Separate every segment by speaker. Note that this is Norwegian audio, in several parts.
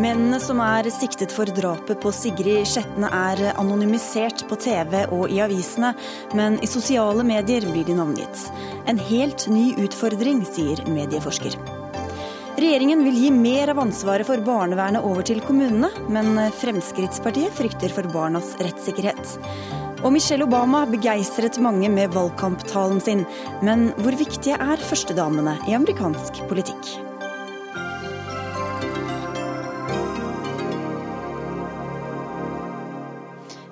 Speaker 1: Mennene som er siktet for drapet på Sigrid Skjetne er anonymisert på TV og i avisene, men i sosiale medier blir de navngitt. En helt ny utfordring, sier medieforsker. Regjeringen vil gi mer av ansvaret for barnevernet over til kommunene, men Fremskrittspartiet frykter for barnas rettssikkerhet. Og Michelle Obama begeistret mange med valgkamptalen sin, men hvor viktige er førstedamene i amerikansk politikk?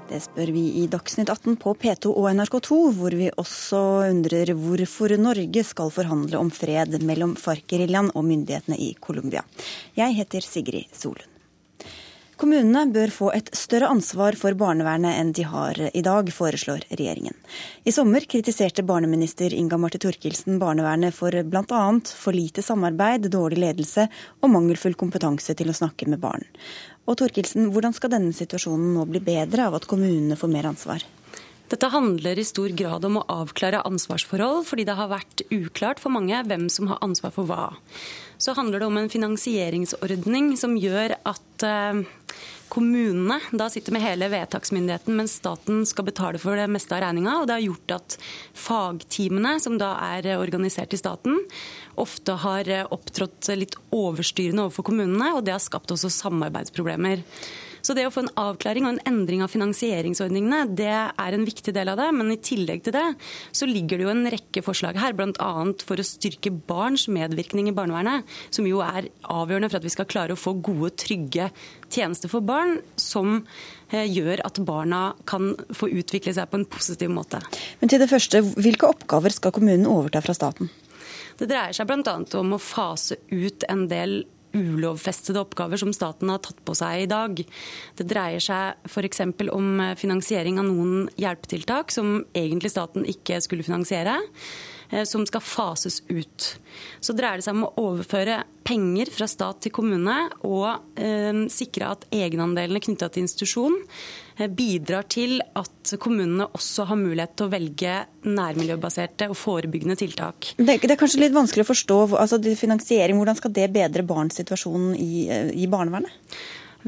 Speaker 1: Det spør vi i Dagsnytt 18 på P2 og NRK2, hvor vi også undrer hvorfor Norge skal forhandle om fred mellom FARC-geriljaen og myndighetene i Colombia. Jeg heter Sigrid Solund. Kommunene bør få et større ansvar for barnevernet enn de har i dag, foreslår regjeringen. I sommer kritiserte barneminister Inga Marte Thorkildsen barnevernet for bl.a. for lite samarbeid, dårlig ledelse og mangelfull kompetanse til å snakke med barn. Og Torkelsen, Hvordan skal denne situasjonen nå bli bedre av at kommunene får mer ansvar?
Speaker 2: Dette handler i stor grad om å avklare ansvarsforhold, fordi det har vært uklart for mange hvem som har ansvar for hva. Så handler det om en finansieringsordning som gjør at eh, kommunene da sitter med hele vedtaksmyndigheten, mens staten skal betale for det meste av regninga. Og det har gjort at fagteamene, som da er organisert i staten, ofte har opptrådt litt overstyrende overfor kommunene, og det har skapt også samarbeidsproblemer. Så det å få en avklaring og en endring av finansieringsordningene, det er en viktig del av det. Men i tillegg til det så ligger det jo en rekke forslag her, bl.a. for å styrke barns medvirkning i barnevernet, som jo er avgjørende for at vi skal klare å få gode, trygge tjenester for barn, som eh, gjør at barna kan få utvikle seg på en positiv måte.
Speaker 1: Men til det første, hvilke oppgaver skal kommunen overta fra staten?
Speaker 2: Det dreier seg bl.a. om å fase ut en del ulovfestede oppgaver som staten har tatt på seg i dag. Det dreier seg f.eks. om finansiering av noen hjelpetiltak som egentlig staten ikke skulle finansiere. Eh, som skal fases ut. Så dreier det seg om å overføre penger fra stat til kommune og eh, sikre at egenandelene knytta til institusjon bidrar til at kommunene også har mulighet til å velge nærmiljøbaserte og forebyggende tiltak.
Speaker 1: Det, det er kanskje litt vanskelig å forstå altså finansiering. Hvordan skal det bedre barns situasjon i, eh, i barnevernet?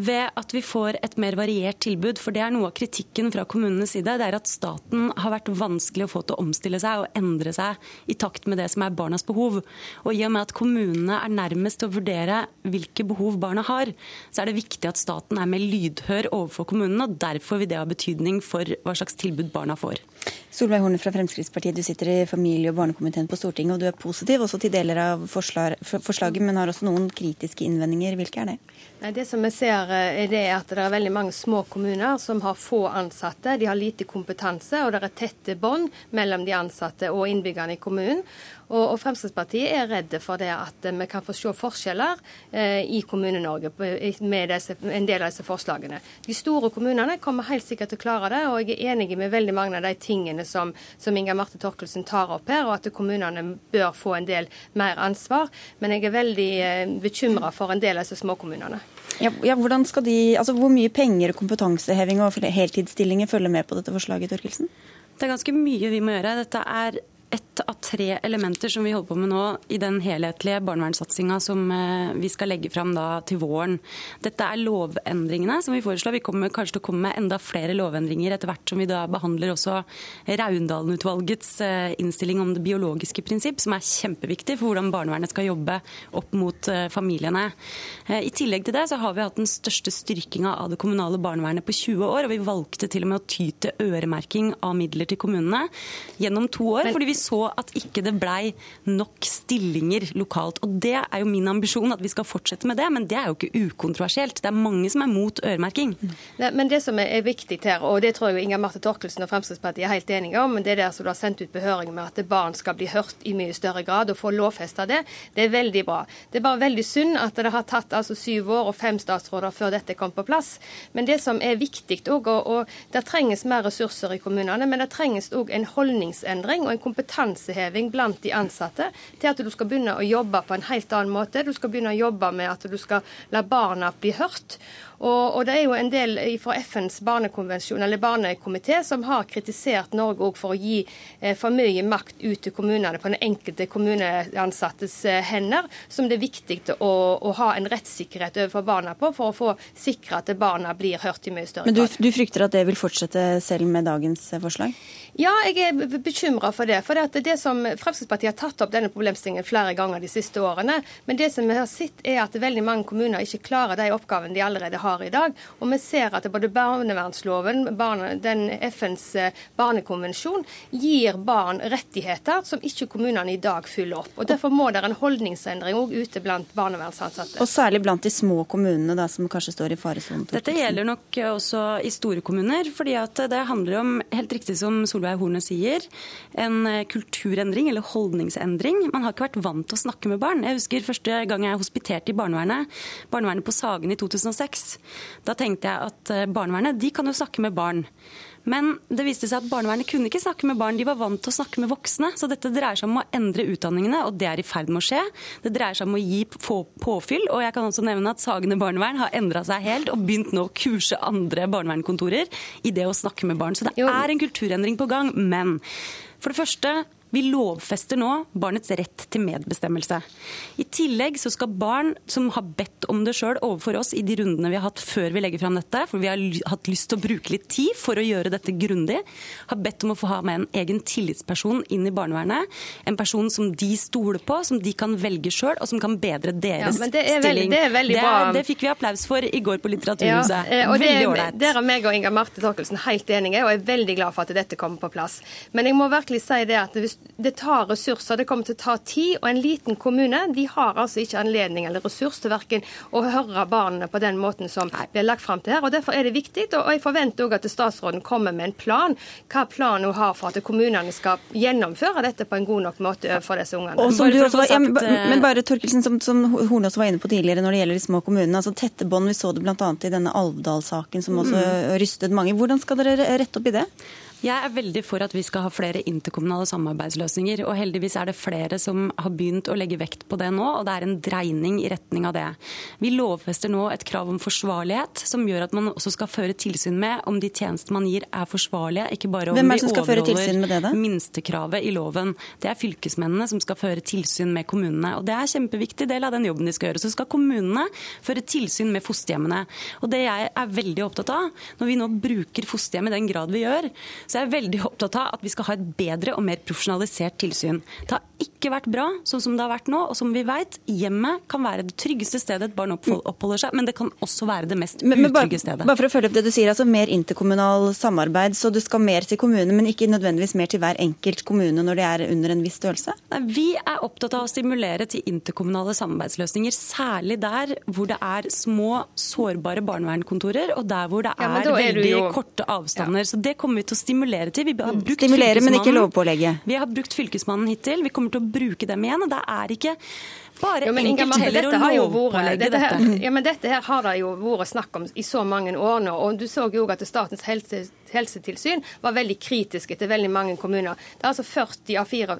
Speaker 2: Ved at vi får et mer variert tilbud. For det er noe av kritikken fra kommunenes side. Det er at staten har vært vanskelig å få til å omstille seg og endre seg i takt med det som er barnas behov. Og i og med at kommunene er nærmest til å vurdere hvilke behov barna har, så er det viktig at staten er mer lydhør overfor kommunene, og derfor vil det ha betydning for hva slags tilbud barna får.
Speaker 1: Solveig Horne fra Fremskrittspartiet, du sitter i familie- og barnekomiteen på Stortinget, og du er positiv også til deler av forslaget, men har også noen kritiske innvendinger. Hvilke er det?
Speaker 3: Nei, det som vi ser eh, er det at det er veldig mange små kommuner som har få ansatte. De har lite kompetanse, og det er tette bånd mellom de ansatte og innbyggerne i kommunen. Og, og Fremskrittspartiet er redde for det at vi kan få se forskjeller eh, i Kommune-Norge med disse, en del av disse forslagene. De store kommunene kommer helt sikkert til å klare det, og jeg er enig med veldig mange av de tingene som, som Inga Marte Torkelsen tar opp her, og at kommunene bør få en del mer ansvar. Men jeg er veldig eh, bekymra for en del av disse småkommunene.
Speaker 1: Ja, ja, hvordan skal de, altså Hvor mye penger, kompetanseheving og heltidsstillinger følger med på dette forslaget? Torkelsen?
Speaker 2: Det er ganske mye vi må gjøre. Dette er ett av tre elementer som vi holder på med nå i den helhetlige barnevernssatsinga som eh, vi skal legge fram da til våren. Dette er lovendringene som vi foreslår. Vi kommer kanskje til å komme med enda flere lovendringer etter hvert som vi da behandler også Raundalen-utvalgets eh, innstilling om det biologiske prinsipp, som er kjempeviktig for hvordan barnevernet skal jobbe opp mot eh, familiene. I tillegg til det så har vi hatt den største styrkinga av det kommunale barnevernet på 20 år, og vi valgte til og med å ty til øremerking av midler til kommunene gjennom to år. fordi vi så at ikke det blei nok stillinger lokalt. Og Det er jo min ambisjon at vi skal fortsette med det, men det er jo ikke ukontroversielt. Det er mange som er mot øremerking.
Speaker 3: Nei, men det som er viktig her, og det tror jeg Inger Marte Torkelsen og Fremskrittspartiet er helt enige om, men det der som du har sendt ut på høring med at barn skal bli hørt i mye større grad og få lovfesta det, det er veldig bra. Det er bare veldig synd at det har tatt altså syv år og fem statsråder før dette kom på plass. Men det som er viktig òg, og, og det trenges mer ressurser i kommunene, men det trenges òg en holdningsendring og en kompetanse kompetanseheving blant de ansatte til at du skal begynne å jobbe på en helt annen måte. Du skal begynne å jobbe med at du skal la barna bli hørt. Og, og, det er jo en del fra FNs barnekonvensjon, eller barnekomité som har kritisert Norge for å gi eh, for mye makt ut til kommunene på den enkelte kommuneansattes eh, hender, som det er viktig å, å, ha en rettssikkerhet overfor barna på, for å få sikre at barna blir hørt i mye større
Speaker 1: grad. Men du, du frykter at det vil fortsette selv med dagens eh, forslag?
Speaker 3: Ja, jeg er bekymra for det. For det, det som Fremskrittspartiet har tatt opp denne problemstillingen flere ganger de siste årene. Men det som vi har sett, er at veldig mange kommuner ikke klarer de oppgavene de allerede har i dag. Og vi ser at både barnevernsloven, barne, den FNs eh, barnekonvensjon, gir barn rettigheter som ikke kommunene i dag fyller opp. Og Derfor må det en holdningsendring òg ute blant barnevernsansatte.
Speaker 1: Og særlig blant de små kommunene da, som kanskje står i faresonen?
Speaker 2: Dette gjelder nok også i store kommuner. fordi at det handler om, helt riktig som Solveig Solveig Horne sier, en eh, kulturendring eller holdningsendring. Man har ikke vært vant til å snakke med barn. Jeg husker første gang jeg hospiterte i barnevernet, barnevernet på Sagen i 2006. Da tenkte jeg at eh, barnevernet de kan jo snakke med barn. Men det viste seg at barnevernet kunne ikke snakke med barn, de var vant til å snakke med voksne. Så dette dreier seg om å endre utdanningene, og det er i ferd med å skje. Det dreier seg om å gi påfyll, og jeg kan også nevne at Sagene barnevern har endra seg helt og begynt nå å kurse andre barnevernkontorer i det å snakke med barn. Så det er en kulturendring på gang. Men for det første vi lovfester nå barnets rett til medbestemmelse. I tillegg så skal barn som har bedt om det sjøl overfor oss i de rundene vi har hatt før vi legger fram dette, for vi har hatt lyst til å bruke litt tid for å gjøre dette grundig, har bedt om å få ha med en egen tillitsperson inn i barnevernet. En person som de stoler på, som de kan velge sjøl, og som kan bedre deres ja, det stilling.
Speaker 3: Veldig, det, er veldig bra.
Speaker 2: Det, det, fikk vi applaus for i går på Litteraturhuset. Ja,
Speaker 3: eh, veldig ålreit. Der er meg og Inga Marte Torkelsen helt enige, og jeg er veldig glad for at dette kommer på plass. Men jeg må virkelig si det at hvis det tar ressurser, det kommer til å ta tid. Og en liten kommune de har altså ikke anledning eller ressurs til verken å høre barna på den måten som blir lagt fram til her. og Derfor er det viktig. Og jeg forventer òg at statsråden kommer med en plan. Hva planen hun har for at kommunene skal gjennomføre dette på en god nok måte for disse ungene.
Speaker 1: Var, ja, men bare Torkelsen, som, som Horne også var inne på tidligere når det gjelder de små kommunene. altså Tette bånd, vi så det bl.a. i denne Alvdal-saken som også mm. rystet mange. Hvordan skal dere rette opp i det?
Speaker 2: Jeg er veldig for at vi skal ha flere interkommunale samarbeidsløsninger. og Heldigvis er det flere som har begynt å legge vekt på det nå, og det er en dreining i retning av det. Vi lovfester nå et krav om forsvarlighet, som gjør at man også skal føre tilsyn med om de tjenestene man gir er forsvarlige, ikke bare om
Speaker 1: vi overholder det
Speaker 2: minstekravet i loven. Det er fylkesmennene som skal føre tilsyn med kommunene. og Det er en kjempeviktig del av den jobben de skal gjøre. Så skal kommunene føre tilsyn med fosterhjemmene. Og Det jeg er veldig opptatt av, når vi nå bruker fosterhjem i den grad vi gjør, så jeg er veldig opptatt av at vi skal ha et bedre og mer profesjonalisert tilsyn. Det har ikke vært bra sånn som det har vært nå. Og som vi vet, hjemmet kan være det tryggeste stedet et barn oppholder seg, men det kan også være det mest utrygge stedet.
Speaker 1: Bare for å følge opp det du sier, altså mer interkommunal samarbeid. Så du skal mer til kommunene, men ikke nødvendigvis mer til hver enkelt kommune når de er under en viss størrelse?
Speaker 2: Nei, vi er opptatt av å stimulere til interkommunale samarbeidsløsninger, særlig der hvor det er små, sårbare barnevernkontorer, og der hvor det er, ja, er veldig jo... korte avstander. Ja. Så det kommer vi til å stimulere stimulere til. Vi har
Speaker 1: brukt stimulere, men ikke lovpålegge.
Speaker 2: Vi har brukt Fylkesmannen hittil. Vi kommer til å bruke dem igjen. og det er ikke bare jo, enkelt heller å lovpålegge dette.
Speaker 3: Her, ja, men dette her har det jo vært snakk om i så mange år nå. og Du så jo at Statens helse, helsetilsyn var veldig kritiske til veldig mange kommuner. Det er altså 40 av, 4,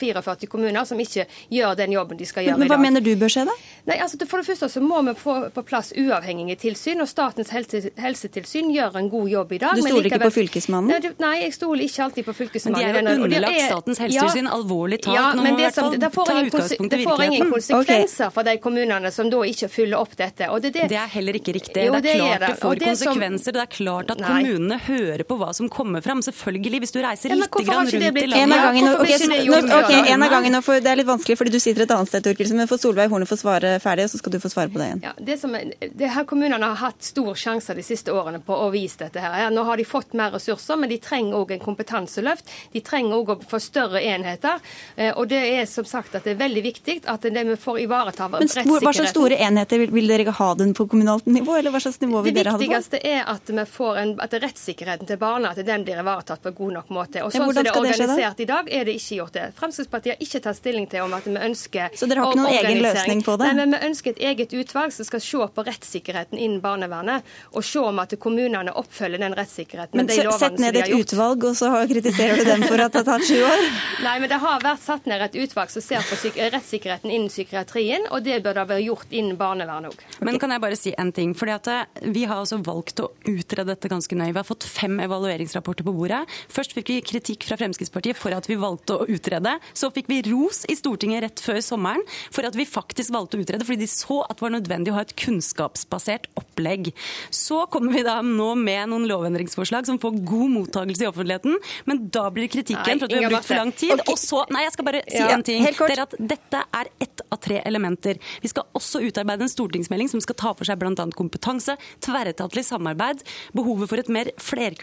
Speaker 3: 44 kommuner som ikke gjør den jobben de skal gjøre
Speaker 1: men, men,
Speaker 3: i dag.
Speaker 1: Hva mener du bør skje, da?
Speaker 3: Nei, altså For det første så må vi få på plass uavhengige tilsyn, og Statens helse, helsetilsyn gjør en god jobb i dag.
Speaker 1: Du stoler ikke på Fylkesmannen?
Speaker 3: Nei, du, nei, jeg stoler ikke alltid på Fylkesmannen.
Speaker 2: Men de er jo underlagt er, Statens helsetilsyn, ja, alvorlig talt. Ja, men det, som, i hvert fall ta utgangspunkt i virkeligheten. Det får ingen
Speaker 3: konsekvenser okay. for de kommunene som da ikke fyller opp dette.
Speaker 2: Det, det, det, er heller ikke riktig. Jo, det er klart det, det får konsekvenser. Som, det er klart at nei. kommunene hører på hva som kommer komme fram. Selvfølgelig, hvis du reiser ja, litt grann rundt i landet. En av gangen,
Speaker 1: okay, en av gangen for, Det er litt vanskelig fordi du sitter et annet sted, Torkelsen, men for Solveig Horne få svare ferdig, og så skal du få svare på det igjen.
Speaker 3: Ja, det som, det her Kommunene har hatt stor sjanse de siste årene på å vise dette. her. Nå har de fått mer ressurser, men de trenger òg en kompetanseløft. De trenger òg å få større enheter. Eh, og det er som sagt at det er veldig viktig at det vi får ivareta rettssikkerheten.
Speaker 1: Hva slags store enheter vil, vil dere ha den på kommunalt nivå, eller hva slags nivå vil dere ha det
Speaker 3: på? Det viktigste er at vi får en, at rettssikkerheten rettssikkerheten til barna at den blir ivaretatt på en god nok måte. Og sånn som det er organisert i dag, er det ikke gjort det. Fremskrittspartiet har ikke tatt stilling til om at vi ønsker
Speaker 1: Så dere har ikke noen egen løsning på det?
Speaker 3: Nei, men vi ønsker et eget utvalg som skal se på rettssikkerheten innen barnevernet, og se om at kommunene oppfølger den rettssikkerheten.
Speaker 1: Men sett ned et utvalg, og så kritiserer du dem for at det har tatt sju år?
Speaker 3: Nei, men det har vært satt ned et utvalg som ser på rettssikkerheten innen psykiatrien, og det bør da være gjort innen barnevernet òg.
Speaker 2: Okay. Men kan jeg bare si en ting? Fordi at eh, Vi har altså valgt å utrede dette ganske nøye. Vi har fått fem evalueringsrapporter på bordet. Først fikk vi kritikk fra Fremskrittspartiet for at vi valgte å utrede. Så fikk vi ros i Stortinget rett før sommeren for at vi faktisk valgte å utrede, fordi de så at det var nødvendig å ha et kunnskapsbasert opplegg. Så kommer vi da nå med noen lovendringsforslag som får god mottakelse i offentligheten, men da blir kritikken for at vi har brukt for lang tid. Okay. Og så, nei, jeg skal bare si ja, en ting. Det er at Dette er ett av tre elementer. Vi skal også utarbeide en stortingsmelding som skal ta for seg bl.a. kompetanse, tverretatlig samarbeid, behovet for et mer flerkulturelt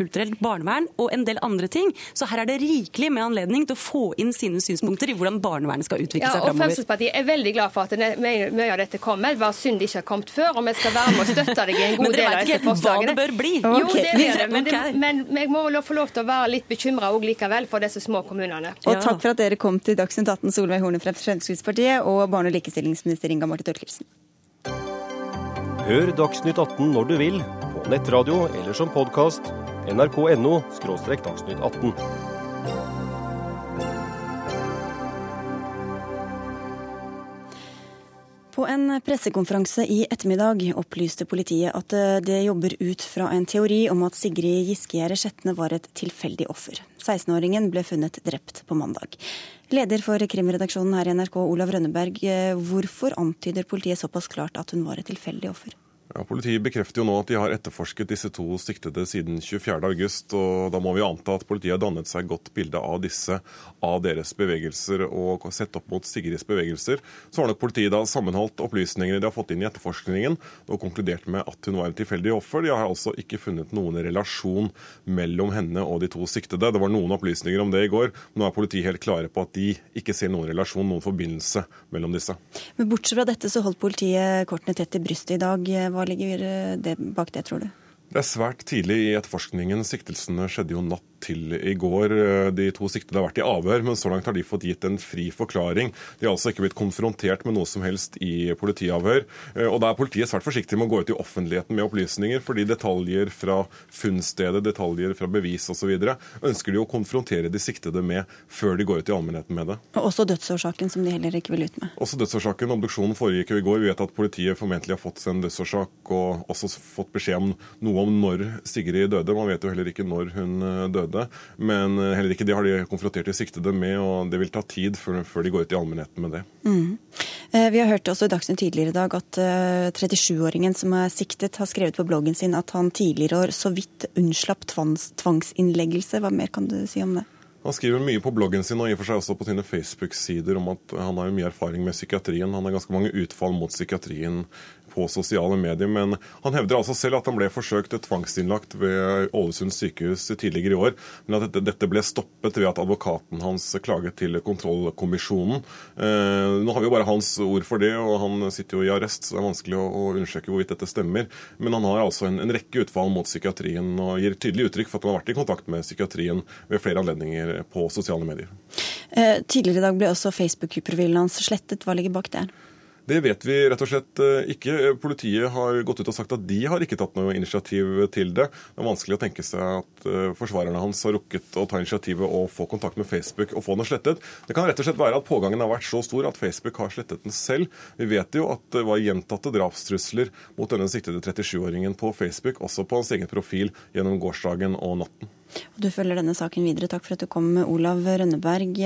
Speaker 2: barnevern og en del andre ting. Så her er det rikelig med anledning til å få inn sine synspunkter i hvordan barnevernet skal utvikle ja, seg framover.
Speaker 3: Fremskrittspartiet er veldig glad for at mye av dette kommer. Det var synd det ikke har kommet før, og vi skal være med og støtte deg i en god del av disse forslagene.
Speaker 2: Men dere vet ikke hva det bør bli?
Speaker 3: Okay. Jo, det vet det, men, det, men jeg må få lov til å være litt bekymra likevel for disse små kommunene.
Speaker 1: Og takk for at dere kom til Dagsnytt 18, Solveig Horne fra Fremskrittspartiet og barne- og likestillingsminister Inga Marte Thorkildsen.
Speaker 4: Hør Dagsnytt 18 når du vil, på nettradio eller som podkast. nrk.no – dagsnytt 18.
Speaker 1: På en pressekonferanse i ettermiddag opplyste politiet at det jobber ut fra en teori om at Sigrid Giskegjerde Skjetne var et tilfeldig offer. 16-åringen ble funnet drept på mandag. Leder for krimredaksjonen her i NRK, Olav Rønneberg. Eh, hvorfor antyder politiet såpass klart at hun var et tilfeldig offer?
Speaker 5: Ja, Politiet bekrefter jo nå at de har etterforsket disse to siktede siden 24.8. og Da må vi anta at politiet har dannet seg godt bilde av disse, av deres bevegelser. og Sett opp mot Sigrids bevegelser, så har nok politiet da sammenholdt opplysningene de har fått inn i etterforskningen, og konkludert med at hun var et tilfeldig offer. De har altså ikke funnet noen relasjon mellom henne og de to siktede. Det var noen opplysninger om det i går, men nå er politiet helt klare på at de ikke ser noen relasjon, noen forbindelse mellom disse.
Speaker 1: Men Bortsett fra dette så holdt politiet kortene tett i brystet i dag. Hva hva ligger eh, det bak det, tror du?
Speaker 5: Det er svært tidlig i etterforskningen. Siktelsene skjedde jo natt til i går. De to siktede har vært i avhør, men så langt har de fått gitt en fri forklaring. De har altså ikke blitt konfrontert med noe som helst i politiavhør. Og da er politiet svært forsiktig med å gå ut i offentligheten med opplysninger, fordi detaljer fra funnstedet, detaljer fra bevis osv. ønsker de å konfrontere de siktede med før de går ut i allmennheten med det.
Speaker 1: Og også dødsårsaken, som de heller ikke vil ut med.
Speaker 5: Også dødsårsaken. Obduksjonen foregikk jo i går. Vi vet at politiet formentlig har fått en dødsårsak og også fått beskjed om noe om når Sigrid døde. Man vet jo heller ikke når hun døde døde. Men eh, heller ikke det har de konfrontert de siktede med, og det vil ta tid før, før de går ut i allmennheten med det. Mm.
Speaker 1: Eh, vi har hørt også i Dagsnytt tidligere i dag at 37-åringen eh, som er siktet, har skrevet på bloggen sin at han tidligere år så vidt unnslapp tvangs, tvangsinnleggelse. Hva mer kan du si om det?
Speaker 5: Han skriver mye på bloggen sin og i og for seg også på sine Facebook-sider om at han har mye erfaring med psykiatrien. Han har ganske mange utfall mot psykiatrien på sosiale medier. Men han hevder altså selv at han ble forsøkt tvangsinnlagt ved Ålesund sykehus tidligere i år, men at dette ble stoppet ved at advokaten hans klaget til kontrollkommisjonen. Eh, nå har vi jo bare hans ord for det, og han sitter jo i arrest, så det er vanskelig å, undersøke hvorvidt dette stemmer. Men han har altså en, rekke utfall mot psykiatrien og gir tydelig uttrykk for at han har vært i kontakt med psykiatrien ved flere anledninger på sosiale medier.
Speaker 1: Eh, tidligere i dag ble også Facebook-profilen hans slettet. Hva ligger bak det?
Speaker 5: Det vet vi rett og slett eh, ikke. Politiet har gått ut og sagt at de har ikke tatt noe initiativ til det. Det er vanskelig å tenke seg at eh, forsvarerne hans har rukket å ta initiativet og få kontakt med Facebook og få den slettet. Det kan rett og slett være at pågangen har vært så stor at Facebook har slettet den selv. Vi vet jo at det var gjentatte drapstrusler mot denne siktede 37-åringen på Facebook, også på hans egen profil gjennom gårsdagen og natten.
Speaker 1: Du følger denne saken videre. Takk for at du kom, Olav Rønneberg.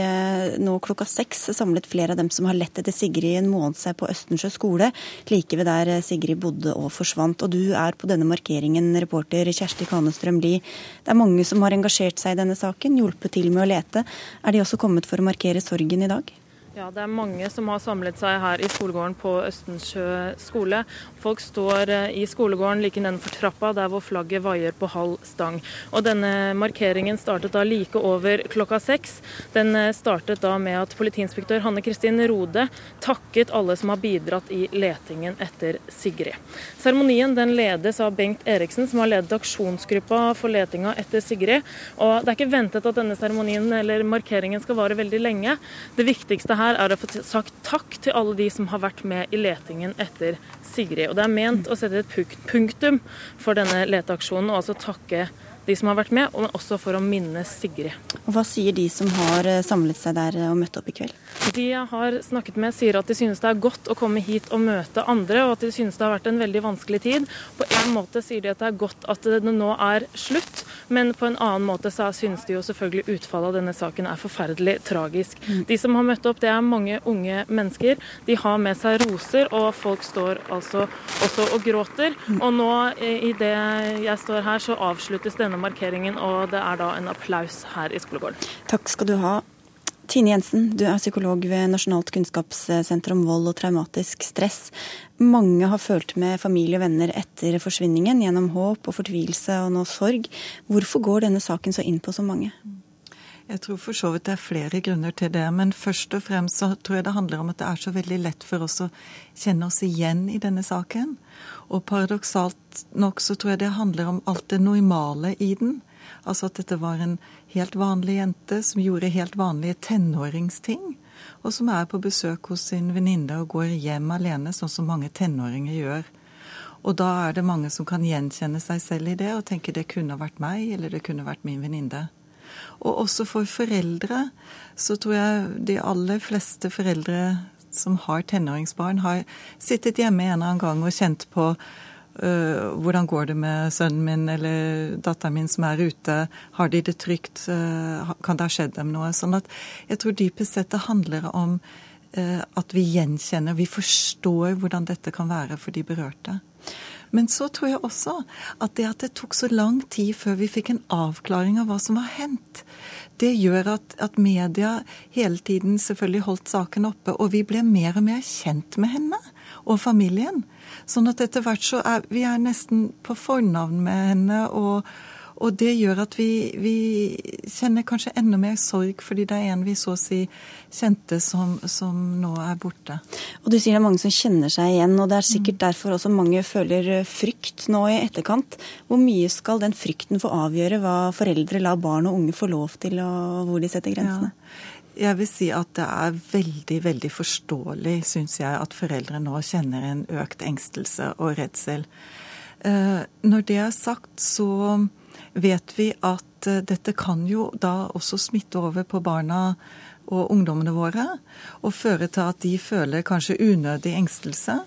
Speaker 1: Nå klokka seks samlet flere av dem som har lett etter Sigrid en måned seg på Østensjø skole, like ved der Sigrid bodde og forsvant. Og du er på denne markeringen, reporter Kjersti Kanestrøm Lie. Det er mange som har engasjert seg i denne saken, hjulpet til med å lete. Er de også kommet for å markere sorgen i dag?
Speaker 6: Ja, det er mange som har samlet seg her i skolegården på Østensjø skole. Folk står eh, i skolegården like nedenfor trappa, der hvor flagget vaier på halv stang. Og denne markeringen startet da like over klokka seks. Den eh, startet da med at politiinspektør Hanne Kristin Rode takket alle som har bidratt i letingen etter Sigrid. Seremonien den ledes av Bengt Eriksen, som har ledet aksjonsgruppa for letinga etter Sigrid. Og det er ikke ventet at denne seremonien eller markeringen skal vare veldig lenge. Det viktigste her her er å få sagt takk til alle de som har vært med i letingen etter Sigrid. Og det er ment å sette et punktum for denne leteaksjonen, og altså takke de som har vært med, men også for å minne Sigrid.
Speaker 1: Og Hva sier de som har eh, samlet seg der og møtt opp i kveld?
Speaker 6: De jeg har snakket med, sier at de synes det er godt å komme hit og møte andre, og at de synes det har vært en veldig vanskelig tid. På en måte sier de at det er godt at det nå er slutt, men på en annen måte så synes de jo selvfølgelig utfallet av denne saken er forferdelig tragisk. Mm. De som har møtt opp, det er mange unge mennesker. De har med seg roser, og folk står altså også og gråter. Mm. Og nå, i det jeg står her, så avsluttes denne markeringen, og det er da en applaus her i skolegården.
Speaker 1: Takk skal du ha. Tine Jensen, du er psykolog ved Nasjonalt kunnskapssenter om vold og traumatisk stress. Mange har følt med familie og venner etter forsvinningen, gjennom håp og fortvilelse og nå sorg. Hvorfor går denne saken så inn på så mange?
Speaker 7: Jeg tror for så vidt det er flere grunner til det. Men først og fremst så tror jeg det handler om at det er så veldig lett for oss å kjenne oss igjen i denne saken. Og paradoksalt nok så tror jeg det handler om alt det normale i den. Altså at dette var en helt vanlig jente som gjorde helt vanlige tenåringsting. Og som er på besøk hos sin venninne og går hjem alene, sånn som mange tenåringer gjør. Og da er det mange som kan gjenkjenne seg selv i det og tenke det kunne vært meg, eller det kunne vært min venninne. Og også for foreldre så tror jeg de aller fleste foreldre som har tenåringsbarn, har sittet hjemme en eller annen gang og kjent på Uh, hvordan går det med sønnen min eller datteren min som er ute? Har de det trygt? Uh, kan det ha skjedd dem noe? Sånn at jeg tror dypest sett det handler om uh, at vi gjenkjenner, vi forstår hvordan dette kan være for de berørte. Men så tror jeg også at det at det tok så lang tid før vi fikk en avklaring av hva som var hendt, det gjør at, at media hele tiden selvfølgelig holdt saken oppe, og vi ble mer og mer kjent med henne og familien. Sånn at etter hvert så er vi er nesten på fornavn med henne. og, og det gjør at vi, vi, kjenner kanskje enda mer sorg, fordi det er en vi så å si kjente som, som, nå er borte.
Speaker 1: Og Du sier det er mange som kjenner seg igjen, og det er sikkert derfor også mange føler frykt nå i etterkant. Hvor mye skal den frykten få avgjøre hva foreldre lar barn og unge få lov til, og hvor de setter grensene? Ja.
Speaker 7: Jeg vil si at det er veldig, veldig forståelig, syns jeg, at foreldre nå kjenner en økt engstelse og redsel. Eh, når det er sagt, så vet vi at eh, dette kan jo da også smitte over på barna og ungdommene våre, og føre til at de føler kanskje unødig engstelse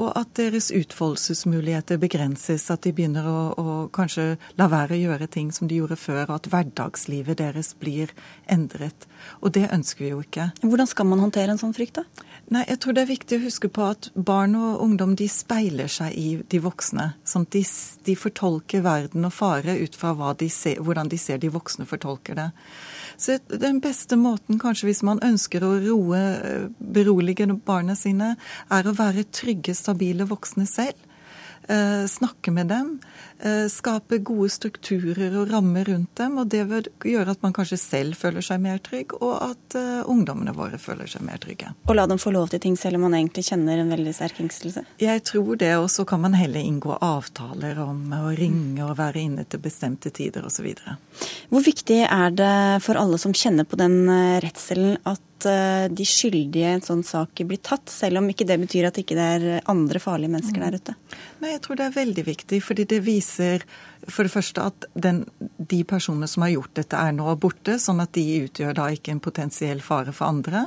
Speaker 7: og at deres utfoldelsesmuligheter begrenses. At de begynner å, å, kanskje la være å gjøre ting som de gjorde før, og at hverdagslivet deres blir endret. Og det ønsker vi jo ikke.
Speaker 1: Hvordan skal man håndtere en sånn frykt, da?
Speaker 7: Nei, jeg tror det er viktig å huske på at barn og ungdom de speiler seg i de voksne. sånn de, de fortolker verden og fare ut fra de ser, hvordan de ser de voksne fortolker det. Så den beste måten, kanskje hvis man ønsker å roe, eh, berolige barna sine, er å være trygge, stabile voksne selv. Eh, snakke med dem. Eh, skape gode strukturer og rammer rundt dem. og Det vil gjøre at man kanskje selv føler seg mer trygg, og at ungdommene våre føler seg mer trygge.
Speaker 1: Og la dem få lov til ting selv om man egentlig kjenner en veldig sterk engstelse?
Speaker 7: Jeg tror det, og så kan man heller inngå avtaler om å ringe og være inne til bestemte tider osv.
Speaker 1: Hvor viktig er det for alle som kjenner på den redselen at Eh, de skyldige i en sånn sak blir tatt, selv om ikke det betyr at ikke det ikke er andre farlige mennesker der ute?
Speaker 7: Nei, Jeg tror det er veldig viktig, fordi det viser for det første at den, de personene som har gjort dette, er nå borte, sånn at de utgjør da ikke en potensiell fare for andre.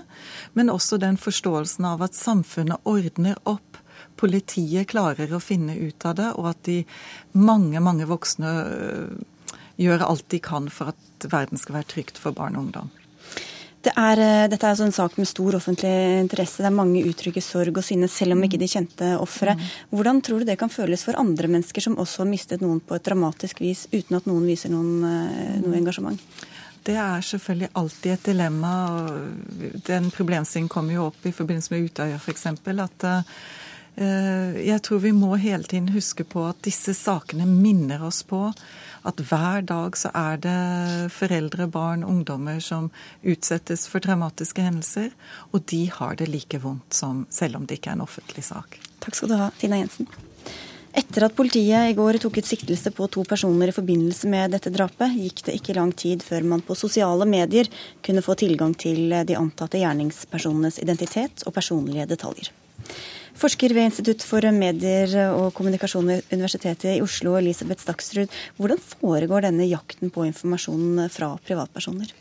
Speaker 7: Men også den forståelsen av at samfunnet ordner opp. Politiet klarer å finne ut av det, og at de mange, mange voksne øh, gjør alt de kan for at verden skal være trygt for barn og ungdom.
Speaker 1: Det er, eh, dette er altså en sak med stor offentlig interesse. Det er mange uttrykker sorg og sinne, selv om ikke de kjente offeret. Mm. Hvordan tror du det kan føles for andre mennesker som også har mistet noen på et dramatisk vis, uten at noen viser noen, eh, noe engasjement?
Speaker 7: Det er selvfølgelig alltid et dilemma. Den problemstillingen kommer jo opp i forbindelse med Utøya f.eks. At uh, jeg tror vi må hele tiden huske på at disse sakene minner oss på at hver dag så er det foreldre, barn, ungdommer som utsettes for traumatiske hendelser. Og de har det like vondt som selv om det ikke er en offentlig sak.
Speaker 1: Takk skal du ha, Tina Jensen. Etter at politiet i går tok ut siktelse på to personer i forbindelse med dette drapet, gikk det ikke lang tid før man på sosiale medier kunne få tilgang til de antatte gjerningspersonenes identitet og personlige detaljer. Forsker ved Institutt for medier og kommunikasjon ved Universitetet i Oslo, Elisabeth Staksrud. Hvordan foregår denne jakten på informasjon fra privatpersoner?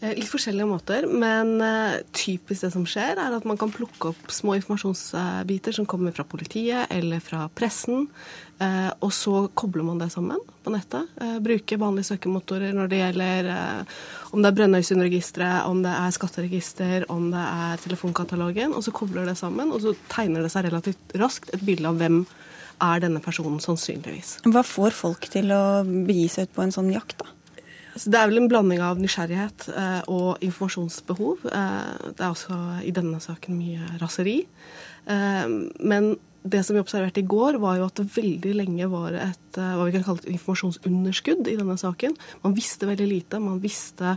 Speaker 8: Eh, litt forskjellige måter, men eh, typisk det som skjer, er at man kan plukke opp små informasjonsbiter som kommer fra politiet eller fra pressen, eh, og så kobler man det sammen på nettet. Bruker vanlige søkemotorer når det gjelder om det er Brønnøysundregisteret, om det er skatteregister, om det er telefonkatalogen, og så kobler det sammen, og så tegner det seg relativt raskt et bilde av hvem er denne personen sannsynligvis.
Speaker 1: Hva får folk til å begi seg ut på en sånn jakt, da?
Speaker 8: Så det er vel en blanding av nysgjerrighet eh, og informasjonsbehov. Eh, det er også i denne saken mye raseri. Eh, men det som vi observerte i går, var jo at det veldig lenge var et eh, hva vi kan kalle et informasjonsunderskudd i denne saken. Man visste veldig lite. Man visste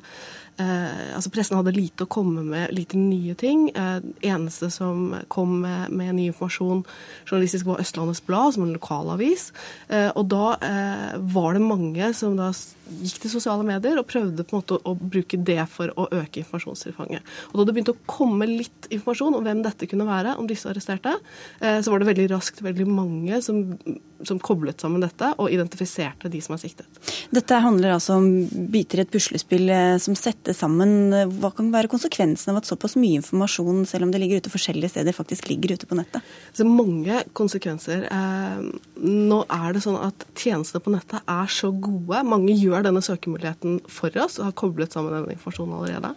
Speaker 8: eh, Altså pressen hadde lite å komme med, lite nye ting. Eh, eneste som kom med, med, ny informasjon journalistisk, var Østlandets Blad, som en lokalavis. Eh, og da eh, var det mange som da gikk til sosiale medier og prøvde på en måte å, å bruke det for å øke informasjonstilfanget. Og da det begynte å komme litt informasjon om hvem dette kunne være, om disse arresterte, eh, så var det veldig raskt veldig mange som som koblet sammen dette og identifiserte de som er siktet.
Speaker 1: Dette handler altså om biter i et puslespill eh, som settes sammen. Hva kan være konsekvensen av at såpass mye informasjon, selv om det ligger ute forskjellige steder, faktisk ligger ute på nettet?
Speaker 8: Så mange konsekvenser. Eh, nå er det sånn at tjenestene på nettet er så gode. Mange gjør denne søkemuligheten for oss og har koblet sammen denne informasjonen allerede.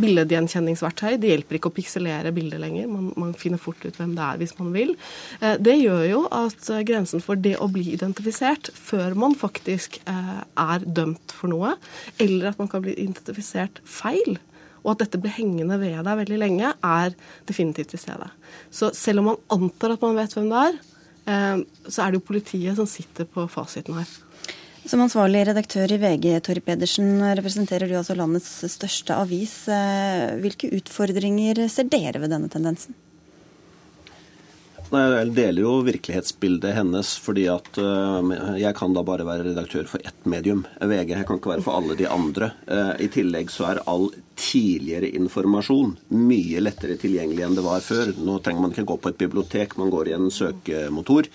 Speaker 8: Billedgjenkjenningsverktøy det hjelper ikke å pikselere bildet lenger. Man, man finner fort ut hvem det er hvis man vil. Eh, det gjør jo at grensen for det å bli identifisert før man faktisk eh, er dømt for noe, eller at man kan bli identifisert feil, og at dette blir hengende ved deg veldig lenge, er definitivt til stede. Så selv om man antar at man vet hvem det er, eh, så er det jo politiet som sitter på fasiten her.
Speaker 1: Som ansvarlig redaktør i VG, Torry Pedersen, representerer du altså landets største avis. Eh, hvilke utfordringer ser dere ved denne tendensen?
Speaker 9: Jeg deler jo virkelighetsbildet hennes, fordi at uh, jeg kan da bare være redaktør for ett medium, VG. Jeg kan ikke være for alle de andre. Uh, I tillegg så er all tidligere informasjon mye lettere tilgjengelig enn det var før. Nå trenger man ikke gå på et bibliotek, man går i en søkemotor.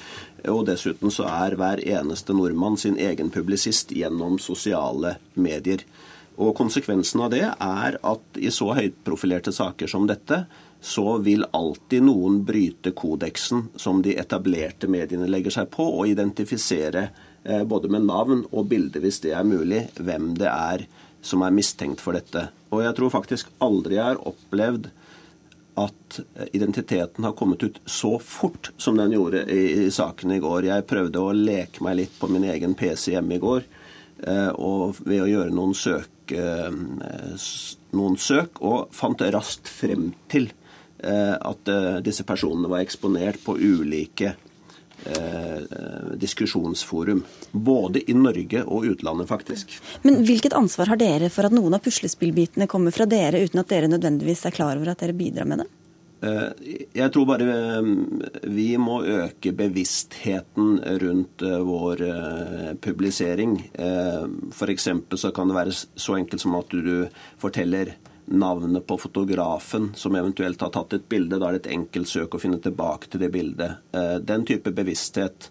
Speaker 9: Og dessuten så er hver eneste nordmann sin egen publisist gjennom sosiale medier. Og konsekvensen av det er at i så høytprofilerte saker som dette, så vil alltid noen bryte kodeksen som de etablerte mediene legger seg på, og identifisere eh, både med navn og bilde, hvis det er mulig, hvem det er som er mistenkt for dette. Og jeg tror faktisk aldri jeg har opplevd at identiteten har kommet ut så fort som den gjorde i, i saken i går. Jeg prøvde å leke meg litt på min egen PC hjemme i går, eh, og ved å gjøre noen søk, eh, noen søk og fant raskt frem til Eh, at eh, disse personene var eksponert på ulike diskusjonsforum. Både i Norge og utlandet, faktisk.
Speaker 1: Men hvilket ansvar har dere for at noen av puslespillbitene kommer fra dere, uten at dere nødvendigvis er klar over at dere bidrar med det?
Speaker 9: Jeg tror bare vi må øke bevisstheten rundt vår publisering. F.eks. så kan det være så enkelt som at du forteller navnet på fotografen som eventuelt har tatt et bilde. Da er det et enkelt søk å finne tilbake til det bildet. Eh, den type bevissthet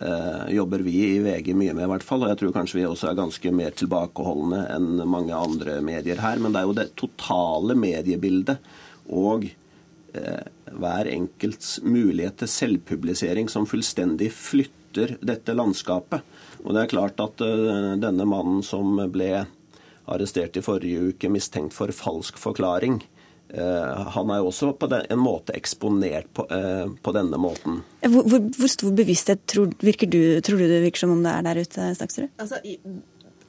Speaker 9: eh, jobber vi i VG mye med, i hvert fall. Og jeg tror kanskje vi også er ganske mer tilbakeholdne enn mange andre medier her. Men det er jo det totale mediebildet og eh, hver enkelts mulighet til selvpublisering som fullstendig flytter dette landskapet. Og det er klart at denne mannen som ble arrestert i forrige uke mistenkt for falsk forklaring. Uh, han er jo også på en måte eksponert på, på denne måten.
Speaker 1: Hvor, hvor, hvor stor bevissthet tror, du, tror, du, det virker som om det er der ute, Staksrud?
Speaker 8: Altså,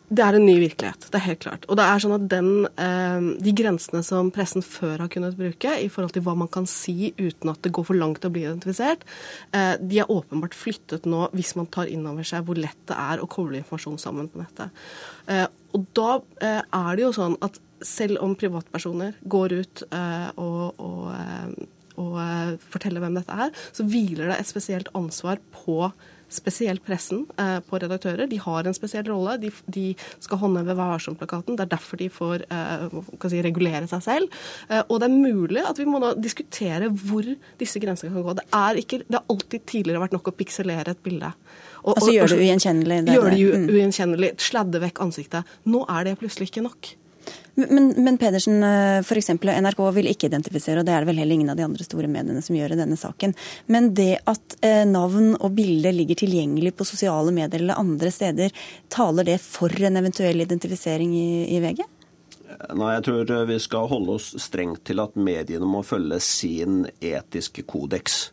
Speaker 8: Det er en ny virkelighet, det er helt klart. Og det er sånn at den, eh, De grensene som pressen før har kunnet bruke i forhold til hva man kan si uten at det går for langt å bli identifisert, eh, de er åpenbart flyttet nå hvis man tar inn over seg hvor lett det er å koble informasjon sammen på nettet. Eh, og da er det jo sånn at selv om privatpersoner går ut og, og, og forteller hvem dette er, så hviler det et spesielt ansvar på spesielt pressen eh, på redaktører. De har en spesiell rolle. De, de skal håndheve Vær varsom-plakaten. Det er derfor de får eh, si, regulere seg selv. Eh, og det er mulig at vi må nå diskutere hvor disse grensene kan gå. Det er, ikke, det har alltid tidligere vært nok å pikselere et bilde.
Speaker 1: Og, altså gjør det ugjenkjennelig?
Speaker 8: Gjør det mm. ugjenkjennelig. Sladde vekk ansiktet. Nå er det plutselig ikke nok.
Speaker 1: Men, men Pedersen, for f.eks. NRK vil ikke identifisere, og det er det vel heller ingen av de andre store mediene som gjør i denne saken. Men det at eh, navn og bilde ligger tilgjengelig på sosiale medier eller andre steder, taler det for en eventuell identifisering i, i VG?
Speaker 9: Nei, jeg tror vi skal holde oss strengt til at mediene må følge sin etiske kodeks.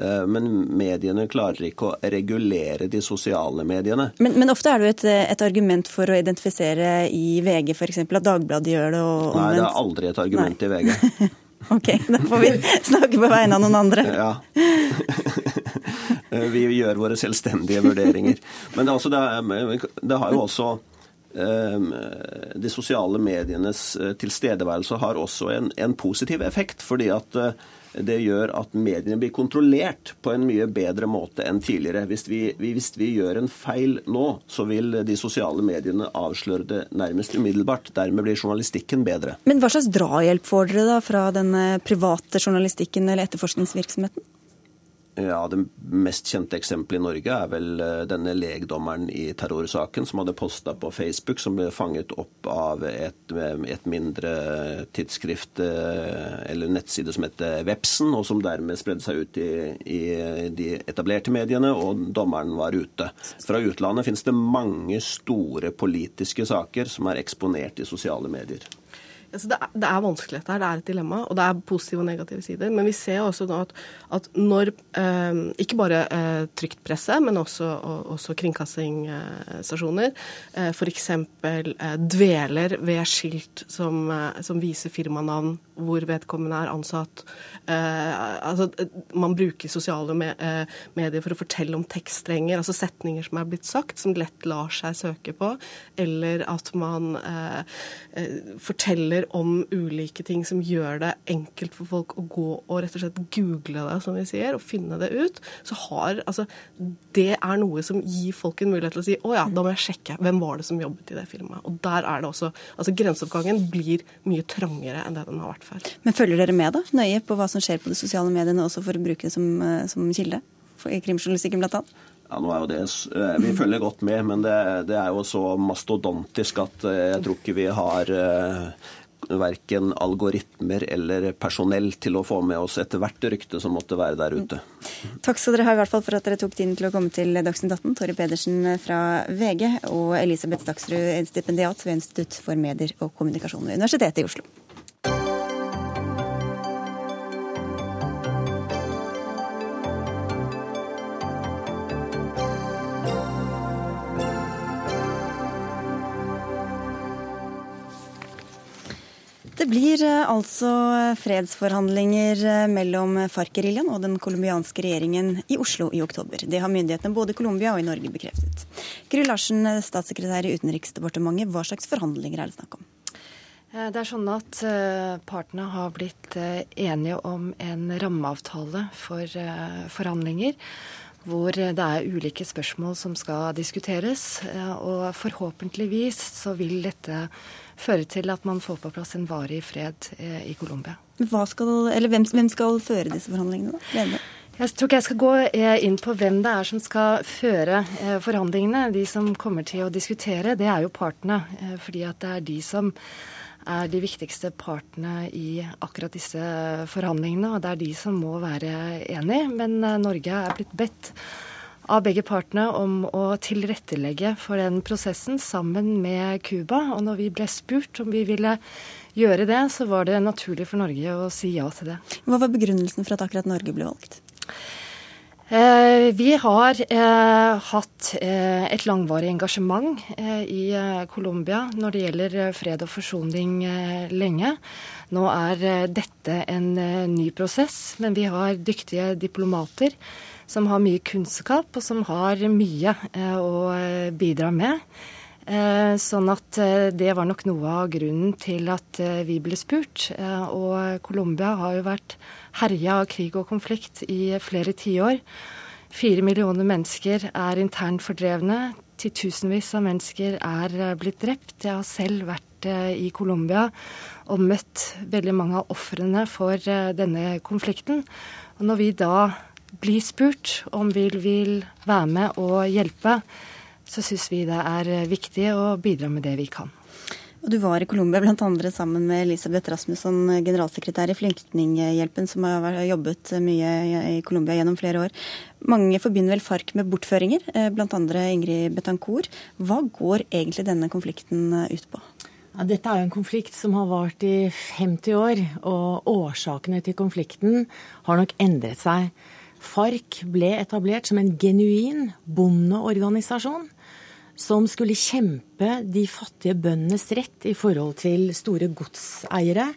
Speaker 9: Eh, men mediene klarer ikke å regulere de sosiale mediene.
Speaker 1: Men, men ofte er det jo et, et, argument for å identifisere i VG f.eks. at Dagbladet gjør det. Og,
Speaker 9: Nei, det er aldri et argument Nei. i VG.
Speaker 1: ok, da får vi snakke på vegne av noen andre.
Speaker 9: ja. vi gjør våre selvstendige vurderinger. Men det, altså, det, er, det har jo også ehm, de sosiale medienes eh, tilstedeværelse har også en, en positiv effekt. fordi at eh, det gjør at mediene blir kontrollert på en mye bedre måte enn tidligere. Hvis vi, hvis vi, gjør en feil nå, så vil de sosiale mediene avsløre det nærmest umiddelbart. Dermed blir journalistikken bedre.
Speaker 1: Men hva slags drahjelp får dere da fra den private journalistikken eller etterforskningsvirksomheten?
Speaker 9: Ja, Det mest kjente eksempelet i Norge er vel eh, denne legdommeren i terrorsaken som hadde posta på Facebook, som ble fanget opp av et, et, mindre tidsskrift eh, eller nettside som heter Vepsen, og som dermed spredde seg ut i, i de etablerte mediene, og dommeren var ute. Fra utlandet finnes det mange store politiske saker som er eksponert i sosiale medier.
Speaker 8: Altså det, er, det, er, vanskelig dette her, det er et dilemma, og det er positive og negative sider. Men vi ser også nå at, at når eh, ikke bare eh, trygt presse, men også, og, også kringkastingsstasjoner eh, f.eks. Eh, dveler ved skilt som, eh, som viser firmanavn hvor vedkommende er ansatt. Eh, altså, man bruker sosiale me eh, medier for å fortelle om tekststrenger, altså setninger som er blitt sagt, som lett lar seg søke på. Eller at man eh, forteller om ulike ting som gjør det enkelt for folk å gå og rett og slett google det, som vi sier, og finne det ut. Så har altså Det er noe som gir folk en mulighet til å si å ja, da må jeg sjekke hvem var det som jobbet i det filmet. Og der er det også Altså grenseoppgangen blir mye trangere enn det den har vært før.
Speaker 1: Men følger dere med da, nøye på hva som skjer på de sosiale mediene, også for å bruke det som, eh, som kilde? I krimjournalistikken annet?
Speaker 9: Ja, nå er jo det, eh, Vi følger godt med, men det, det, er jo så mastodontisk at eh, jeg tror ikke vi har verken algoritmer eller personell til å få med oss etter hvert rykte som måtte være der ute.
Speaker 1: Takk skal dere ha i hvert fall for at dere tok tiden til å komme til Dagsnytt 18. Torry Pedersen fra VG og Elisabeth Staksrud, stipendiat ved Institutt for medier og kommunikasjon ved Universitetet i Oslo. Blir eh, altså fredsforhandlinger eh, mellom FARC-geriljaen og den colombianske regjeringen i Oslo i oktober. Det har myndighetene både i Colombia og i Norge bekreftet. Gry Larsen, eh, statssekretær i Utenriksdepartementet, hva slags forhandlinger er det snakk om?
Speaker 10: Det er sånn at partene har blitt enige om en rammeavtale for forhandlinger. Hvor det er ulike spørsmål som skal diskuteres. Og forhåpentligvis så vil dette føre til at man får på plass en varig fred eh, i Colombia.
Speaker 1: Hvem, hvem, skal føre disse forhandlingene, da?
Speaker 10: Jeg tror ikke jeg skal gå eh, inn på hvem det er som skal føre eh, forhandlingene. De som kommer til å diskutere, det er jo partene. Fordi at det er de som er de viktigste partene i akkurat disse forhandlingene. Og det er de som må være enig. Men Norge er blitt bedt av begge partene om å tilrettelegge for den prosessen sammen med Cuba. Og når vi ble spurt om vi ville gjøre det, så var det naturlig for Norge å si ja til det.
Speaker 1: Hva var begrunnelsen for at akkurat Norge ble valgt?
Speaker 10: Eh, vi har eh, hatt eh, et langvarig engasjement i Colombia når det gjelder fred og forsoning lenge. Nå er dette en ny prosess, men vi har dyktige diplomater som har mye kunnskap, og som har mye å bidra med. Sånn at det var nok noe av grunnen til at vi ble spurt. Og Colombia har jo vært herja av krig og konflikt i flere tiår. Fire millioner mennesker er internt fordrevne. Titusenvis av mennesker er eh, blitt drept. Jeg har selv vært eh, i Colombia og møtt veldig mange av ofrene for eh, denne konflikten. Og når vi da blir spurt om vi vil være med og hjelpe, så syns vi det er viktig å bidra med det vi kan.
Speaker 1: Og Du var i Colombia bl.a. sammen med Elisabeth Rasmusson, generalsekretær i Flyktninghjelpen, som har jobbet mye i Colombia gjennom flere år. Mange forbinder vel FARC med bortføringer, eh, bl.a. Ingrid Betancourt. Hva går egentlig denne konflikten eh, ut på?
Speaker 11: Ja, dette er jo en konflikt som har vart i 50 år, og årsakene til konflikten har nok endret seg. FARC ble etablert som en genuin bondeorganisasjon som skulle kjempe de fattige bøndenes rett i forhold til store godseiere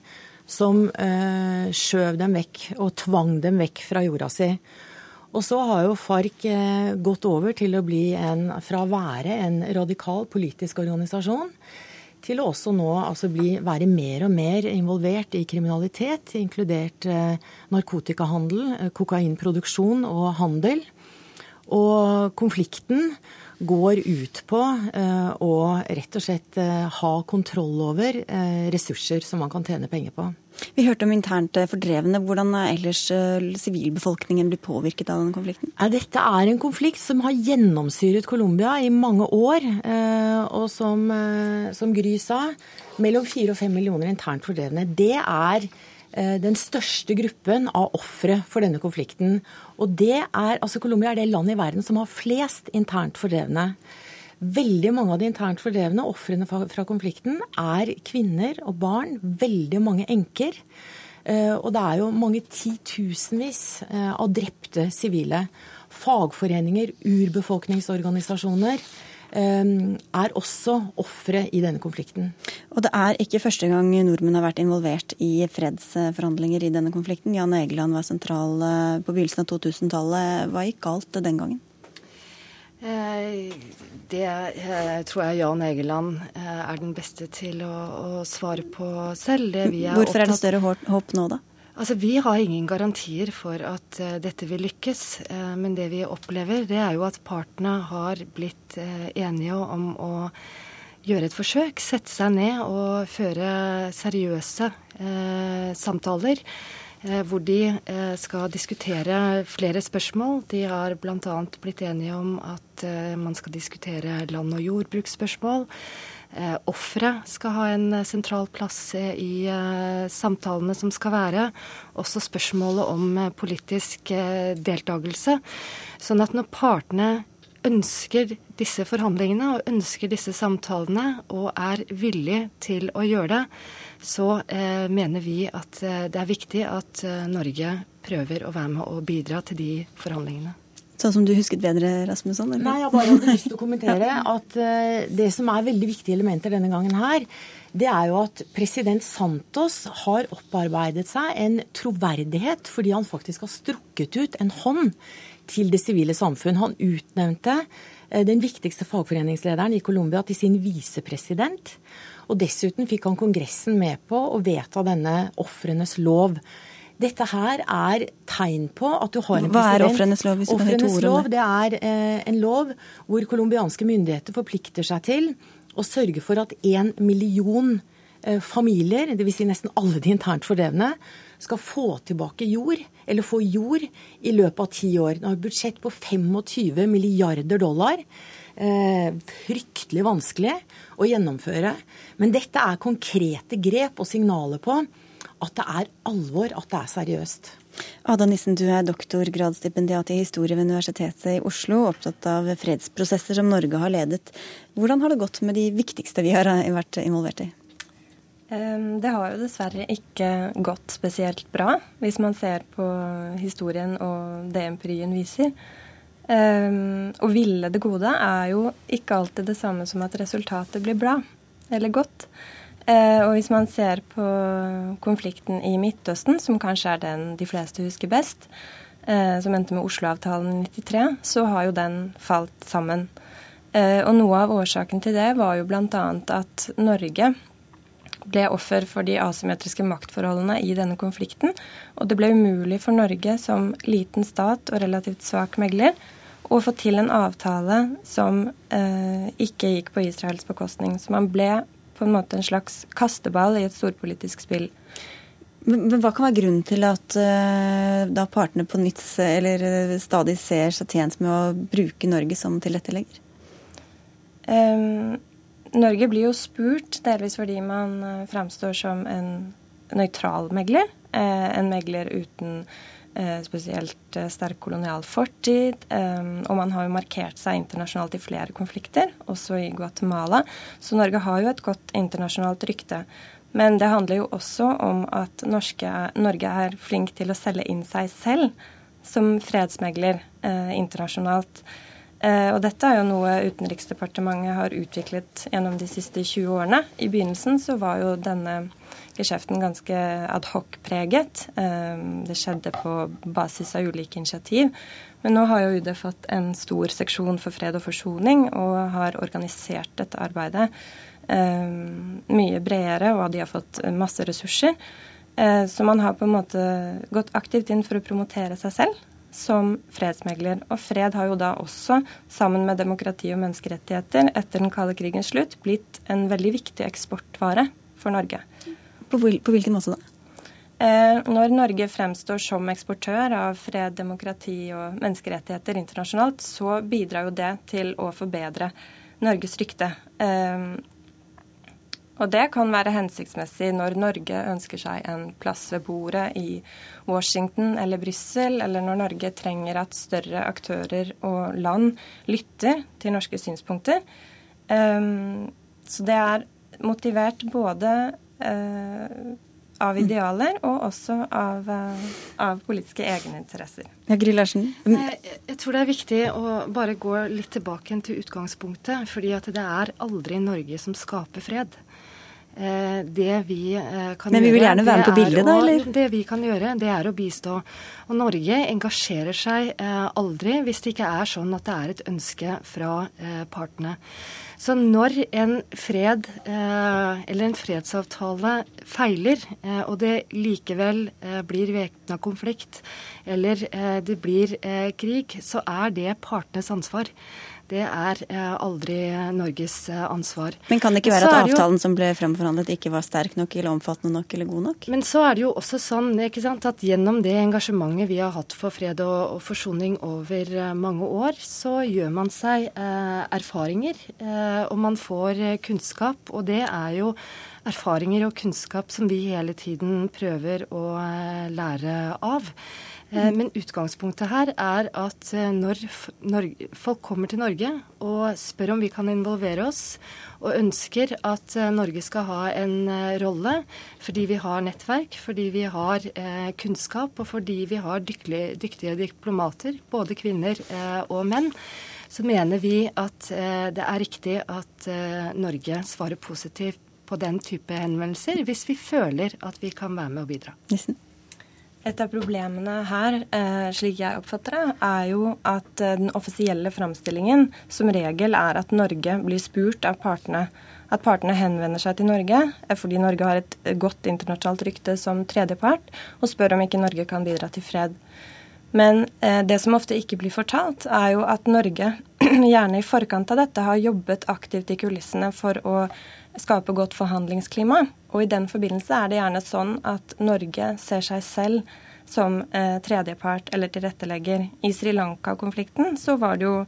Speaker 11: som eh, skjøv dem vekk og tvang dem vekk fra jorda si. Og så har jo FARC eh, gått over til å bli en, fra å være en radikal politisk organisasjon til å også nå altså bli, være mer og mer involvert i kriminalitet, inkludert eh, narkotikahandel, eh, kokainproduksjon og handel. Og konflikten går ut på eh, å rett og slett eh, ha kontroll over eh, ressurser som man kan tjene penger på.
Speaker 1: Vi hørte om internt fordrevne. Hvordan er ellers sivilbefolkningen blir påvirket av denne konflikten?
Speaker 11: Dette er en konflikt som har gjennomsyret Colombia i mange år. Og som, som Gry sa, mellom fire og fem millioner internt fordrevne. Det er den største gruppen av ofre for denne konflikten. Og det er, altså Colombia er det landet i verden som har flest internt fordrevne. Veldig mange av de internt fordrevne ofrene fra konflikten er kvinner og barn. Veldig mange enker. Eh, og det er jo mange titusenvis eh, av drepte sivile. Fagforeninger, urbefolkningsorganisasjoner er også ofre i denne konflikten.
Speaker 1: Og det er ikke første gang nordmenn har vært involvert i fredsforhandlinger i denne konflikten. Jan Egeland var sentral eh, på begynnelsen av 2000-tallet. Hva gikk galt den gangen?
Speaker 10: Eh, det eh, tror jeg Jan Egeland er den beste til å, å svare på selv.
Speaker 1: Er Hvorfor er det større håp nå, da?
Speaker 10: Altså, Vi har ingen garantier for at uh, dette vil lykkes. Uh, men det vi opplever, det er jo at partene har blitt uh, enige om å gjøre et forsøk. Sette seg ned og føre seriøse samtaler. Hvor de skal diskutere flere spørsmål. De har bl.a. blitt enige om at man skal diskutere land- og jordbruksspørsmål. Eh, skal ha en eh, sentral plass i eh, samtalene som skal være. Også spørsmålet om eh, politisk deltakelse. Sånn at når partene ønsker disse forhandlingene og ønsker disse samtalene og er villig til å gjøre det, så mener vi at det er viktig at Norge prøver å være med og bidra til de forhandlingene.
Speaker 1: Sånn som du husket bedre, Rasmusson?
Speaker 11: Nei, jeg bare hadde lyst til å kommentere at uh, det som er veldig viktige elementer denne gangen her, det er jo at president Santos har opparbeidet seg en troverdighet fordi han faktisk har strukket ut en hånd til det sivile samfunn. Han utnevnte uh, den viktigste fagforeningslederen i Colombia til sin visepresident. Og dessuten fikk han Kongressen med på å vedta denne ofrenes lov. Dette her er tegn på at du har en
Speaker 1: president Hva er ofrenes lov?
Speaker 11: Hvis du kan lov det er eh, en lov hvor colombianske myndigheter forplikter seg til å sørge for at én million eh, familier, dvs. Si nesten alle de internt fordrevne, skal få tilbake jord, eller få jord, i løpet av ti år. Den har et budsjett på 25 milliarder dollar. Eh, fryktelig vanskelig å gjennomføre. Men dette er konkrete grep og signaler på at det er alvor, at det er seriøst.
Speaker 1: Ada Nissen, du er doktorgradsstipendiat i historie ved Universitetet i Oslo, opptatt av fredsprosesser som Norge har ledet. Hvordan har det gått med de viktigste vi har vært involvert i?
Speaker 12: Det har jo dessverre ikke gått spesielt bra, hvis man ser på historien og det empirien viser. Å ville det gode er jo ikke alltid det samme som at resultatet blir bra eller godt. Og hvis man ser på konflikten i Midtøsten, som kanskje er den de fleste husker best, som endte med Oslo-avtalen i 93, så har jo den falt sammen. Og noe av årsaken til det var jo bl.a. at Norge ble offer for de asymmetriske maktforholdene i denne konflikten. Og det ble umulig for Norge som liten stat og relativt svak megler å få til en avtale som eh, ikke gikk på Israels bekostning. Så man ble på en måte en slags kasteball i et storpolitisk spill.
Speaker 1: Men, men hva kan være grunnen til at uh, da partene på nytt eller uh, stadig ser seg tjent med å bruke Norge som tilrettelegger?
Speaker 12: Um, Norge blir jo spurt, delvis fordi man uh, framstår som en nøytral megler. En megler uten spesielt sterk kolonial fortid. Um, og man har jo markert seg internasjonalt i flere konflikter, også i Guatemala. Så Norge har jo et godt internasjonalt rykte. Men det handler jo også om at norske, Norge er flink til å selge inn seg selv som fredsmegler internasjonalt. Eh, og dette er jo noe Utenriksdepartementet har utviklet gjennom de siste 20 årene. I begynnelsen så var jo denne geskjeften ganske adhoc-preget. Eh, det skjedde på basis av ulike initiativ. Men nå har jo UD fått en stor seksjon for fred og forsoning og har organisert dette arbeidet eh, mye bredere, og de har fått masse ressurser. Så man har på en måte gått aktivt inn for å promotere seg selv som fredsmegler. Og fred har jo da også, sammen med demokrati og menneskerettigheter, etter den kalde krigens slutt, blitt en veldig viktig eksportvare for Norge.
Speaker 1: På, på hvilken måte da?
Speaker 12: Eh, når Norge fremstår som eksportør av fred, demokrati og menneskerettigheter internasjonalt, så bidrar jo det til å forbedre Norges rykte. Eh, og det kan være hensiktsmessig når Norge ønsker seg en plass ved bordet i Washington eller Brussel, eller når Norge trenger at større aktører og land lytter til norske synspunkter. Um, så det er motivert både uh, av idealer og også av, uh, av politiske egeninteresser.
Speaker 1: Ja, Gry Larsen?
Speaker 10: Jeg, tror det er viktig å bare gå litt tilbake til utgangspunktet. fordi at det er aldri Norge som skaper fred. Eh, det vi eh, kan
Speaker 1: Men vi vil gjerne være med på bildet, da, eller?
Speaker 10: Det vi kan gjøre, det er å bistå. Og Norge engasjerer seg eh, aldri hvis det ikke er sånn at det er et ønske fra partene. Så når en fred eller en fredsavtale feiler, og det likevel blir væpna konflikt, eller det blir krig, så er det partenes ansvar det er eh, aldri Norges eh, ansvar.
Speaker 1: Men kan det ikke være at avtalen jo, som ble fremforhandlet ikke var sterk nok eller omfattende nok eller god nok?
Speaker 10: Men så er det jo også sånn sant, at gjennom det engasjementet vi har hatt for fred og, og forsoning over eh, mange år, så gjør man seg eh, erfaringer, eh, og man får kunnskap. Og det er jo erfaringer og kunnskap som vi hele tiden prøver å eh, lære av. Eh, men utgangspunktet her er at eh, når folk kommer til Norge og spør om vi kan involvere oss, og ønsker at eh, Norge skal ha en rolle fordi vi har nettverk, fordi vi har kunnskap og fordi vi har dyktige, dyktige diplomater, både kvinner og menn, så mener vi at det er riktig at Norge svarer positivt på den type henvendelser hvis vi føler at vi kan være med og bidra.
Speaker 1: Nissen.
Speaker 12: Et av problemene her, eh, slik jeg oppfatter det, er jo at eh, den offisielle framstillingen som regel er at Norge blir spurt av partene. At partene henvender seg til Norge fordi Norge har et godt internasjonalt rykte som tredjepart, og spør om ikke Norge kan bidra til fred. Men eh, det som ofte ikke blir fortalt, er jo at Norge gjerne i forkant av dette har jobbet aktivt i kulissene for å skape godt forhandlingsklima. Og i den forbindelse er det gjerne sånn at Norge ser seg selv som eh, tredjepart eller tilrettelegger. I Sri Lanka-konflikten så var det jo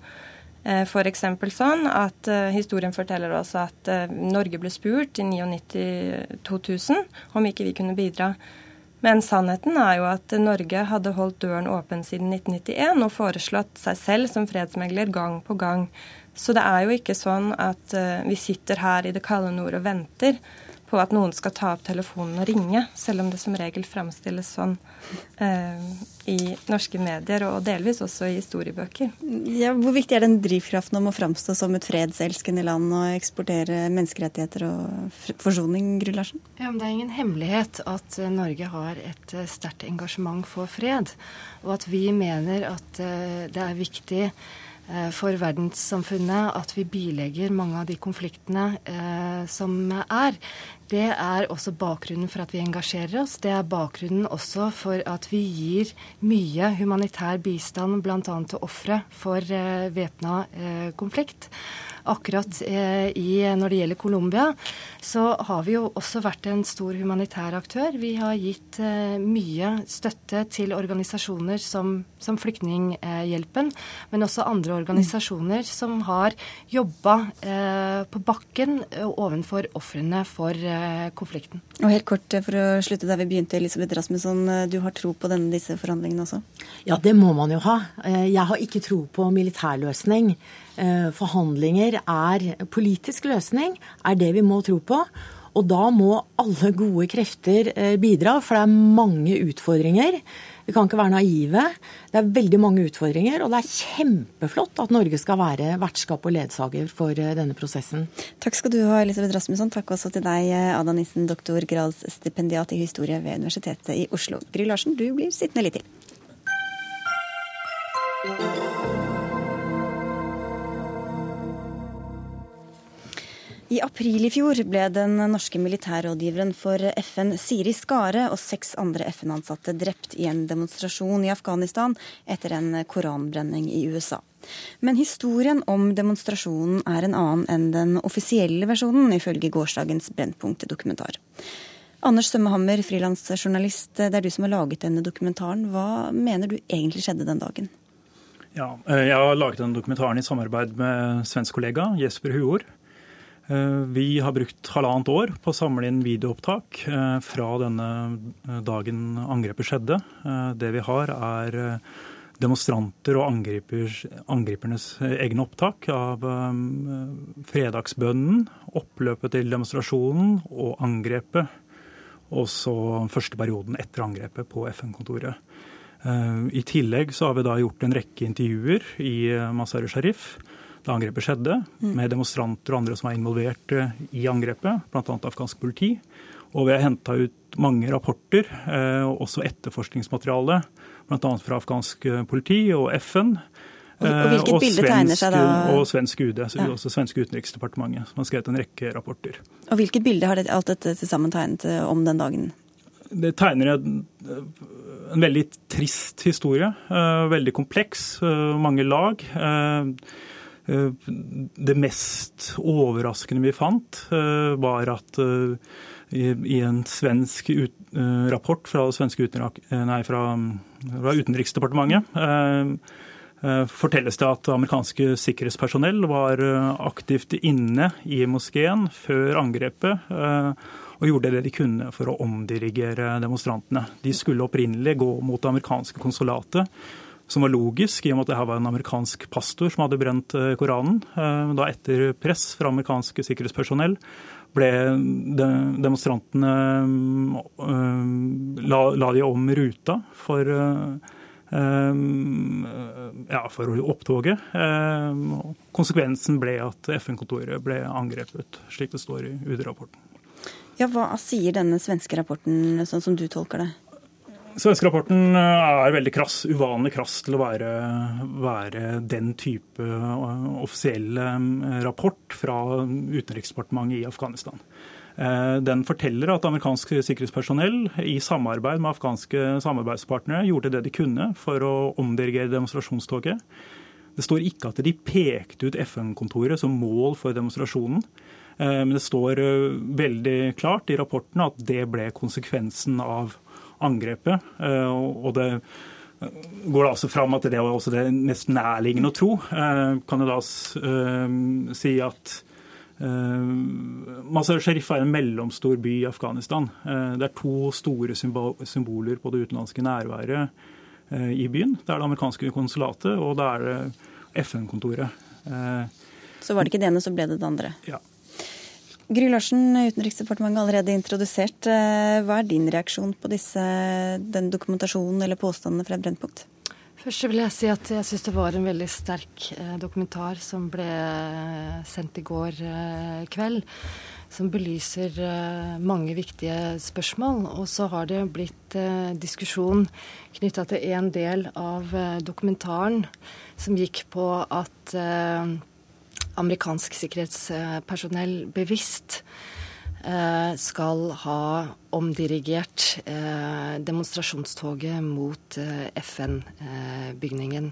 Speaker 12: eh, f.eks. sånn at eh, historien forteller oss at eh, Norge ble spurt i 99-2000 om ikke vi kunne bidra. Men sannheten er jo at Norge hadde holdt døren åpen siden 1991 og foreslått seg selv som fredsmegler gang på gang. Så det er jo ikke sånn at uh, vi sitter her i det kalde nord og venter på at noen skal ta opp telefonen og ringe, selv om det som regel fremstilles sånn eh, i norske medier, og delvis også i historiebøker.
Speaker 1: Ja, hvor viktig er den drivkraften om å framstå som et fredselskende land og eksportere menneskerettigheter og forsoning, Gry Larsen?
Speaker 10: Ja, det er ingen hemmelighet at eh, Norge har et eh, sterkt engasjement for fred, og at vi mener at eh, det er viktig for verdenssamfunnet at vi bilegger mange av de konfliktene eh, som er. Det er også bakgrunnen for at vi engasjerer oss. Det er bakgrunnen også for at vi gir mye humanitær bistand bl.a. til ofre for eh, væpna eh, konflikt akkurat eh, i, når det gjelder Colombia, så har vi jo også vært en stor humanitær aktør. Vi har gitt eh, mye støtte til organisasjoner som, som Flyktninghjelpen, men også andre organisasjoner som har jobba eh, på bakken ovenfor ofrene for konflikten.
Speaker 1: Og helt kort for å slutte der vi begynte, Elisabeth Rasmusson. Du har tro på denne, disse forhandlingene også?
Speaker 11: Ja, det må man jo ha. Jeg har ikke tro på militærløsning. Eh, forhandlinger er politisk løsning, er det vi må tro på. Og da må alle gode krefter eh, bidra, for det er mange utfordringer. Vi kan ikke være naive. Det er veldig mange utfordringer, og det er kjempeflott at Norge skal være vertskap og ledsager for eh, denne prosessen.
Speaker 1: Takk skal du ha, Elisabeth Rasmusson. Takk også til deg, Ada Nissen, doktorgradsstipendiat i historie ved Universitetet i Oslo. Gry Larsen, du blir sittende litt til. I april i fjor ble den norske militærrådgiveren for FN Siri Skare og seks andre FN-ansatte drept i en demonstrasjon i Afghanistan etter en koranbrenning i USA. Men historien om demonstrasjonen er en annen enn den offisielle versjonen, ifølge gårsdagens Brennpunkt-dokumentar. Anders Sømmehammer, frilansjournalist, det er du som har laget denne dokumentaren. Hva mener du egentlig skjedde den dagen?
Speaker 13: Ja, eh, Jeg har laget denne dokumentaren i samarbeid med svensk kollega Jesper Huor. Eh, vi har brukt halvannet år på å samle inn videoopptak eh, fra denne eh, dagen angrepet skjedde. Det vi har, er demonstranter og angripernes egne opptak av fredagsbønnen, oppløpet til demonstrasjonen og angrepet. Og så første perioden etter angrepet på FN-kontoret. I tillegg så har vi da gjort en rekke intervjuer i Mazar-e Sharif da angrepet skjedde, mm. med demonstranter og andre som er involvert eh, i angrepet, bl.a. afghansk politi. Og vi har henta ut mange rapporter, eh, og også etterforskningsmateriale, bl.a. fra afghansk eh, politi og FN.
Speaker 1: Og, og seg da?
Speaker 13: Og svensk UD, ja. også svenske utenriksdepartementet, som har skrevet en rekke rapporter.
Speaker 1: Og Hvilket bilde har alt dette til sammen tegnet om den dagen?
Speaker 13: Det tegner en, en veldig trist historie. Veldig kompleks, mange lag. Eh, det mest overraskende vi fant, eh, var at eh, i en svensk rapport fra, svenske nei, fra, fra Utenriksdepartementet fortelles det at amerikanske sikkerhetspersonell var aktivt inne i moskeen før angrepet og gjorde det de kunne for å omdirigere demonstrantene. De skulle opprinnelig gå mot det amerikanske konsulatet som var logisk, i og med at det her var en amerikansk pastor som hadde brent eh, Koranen. Eh, da etter press fra amerikanske sikkerhetspersonell ble demonstrantene eh, la, la de om ruta for, ja, for opptoget. Konsekvensen ble at FN-kontoret ble angrepet, slik det står i UD-rapporten.
Speaker 1: Ja, Hva sier denne svenske rapporten, sånn som du tolker det?
Speaker 13: Svenskerapporten rapporten er veldig krass, uvanlig krass til å være, være, den type eh, offisiell eh, rapport fra Utenriksdepartementet i Afghanistan. Den forteller at amerikansk sikkerhetspersonell i samarbeid med afghanske samarbeidspartnere gjorde det de kunne for å omdirigere demonstrasjonstoget. Det står ikke at de pekte ut FN-kontoret som mål for demonstrasjonen. Men det står veldig klart i rapporten at det ble konsekvensen av angrepet. Eh, og det eh, går det altså fram at det er også det mest nærliggende å tro. Eh, kan jo da si at Mazar Sharif er en mellomstor by i Afghanistan. Det er to store symboler på det utenlandske nærværet i byen. Det er det amerikanske konsulatet, og det er FN-kontoret.
Speaker 1: Så var det ikke det ene, så ble det det andre?
Speaker 13: Ja.
Speaker 1: Gry Larsen, Utenriksdepartementet har allerede introdusert. Eh, hva er din reaksjon på disse, den dokumentasjonen eller påstandene fra Brennpunkt?
Speaker 10: Først vil jeg si at jeg syns det var en veldig sterk eh, dokumentar som ble sendt i går kveld som belyser mange viktige spørsmål. Og så har det blitt diskusjon knytta til en del av dokumentaren som gikk på at amerikansk sikkerhetspersonell bevisst skal ha omdirigert demonstrasjonstoget mot FN-bygningen.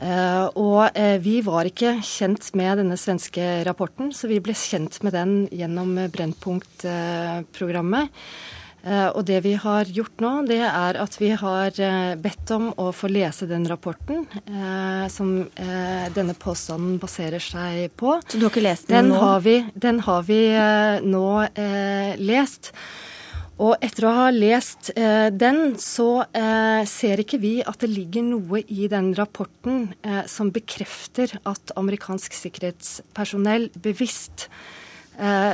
Speaker 10: Uh, og vi var ikke kjent med denne svenske rapporten, så vi ble kjent med den gjennom Brennpunkt-programmet. Uh, og det vi har gjort nå, det er at vi har bedt om å få lese den rapporten som denne påstanden baserer seg på.
Speaker 1: Så du har ikke lest den,
Speaker 10: den nå? Har vi, den har vi nå lest. Og etter å ha lest eh, den, så eh, ser ikke vi at det ligger noe i den rapporten eh, som bekrefter at amerikansk sikkerhetspersonell bevisst eh,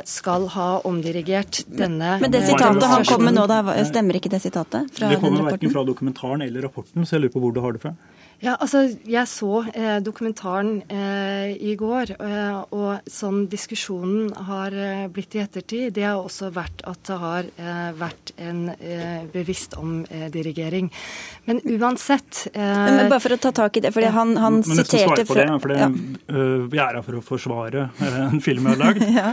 Speaker 10: skal ha omdirigert denne
Speaker 1: Men det sitatet han kom med nå, da, stemmer ikke det sitatet?
Speaker 13: Fra det kommer verken fra dokumentaren eller rapporten, så jeg lurer på hvor du har det fra?
Speaker 10: Ja, altså, Jeg så eh, dokumentaren eh, i går, eh, og sånn diskusjonen har eh, blitt i ettertid, det har også vært at det har eh, vært en eh, bevisst omdirigering. Men uansett
Speaker 1: men, men, Bare for å ta tak i det, fordi han, han
Speaker 13: men, men
Speaker 1: siterte
Speaker 13: fra det, for det, ja. Vi er her for å forsvare en film vi har lagd. ja.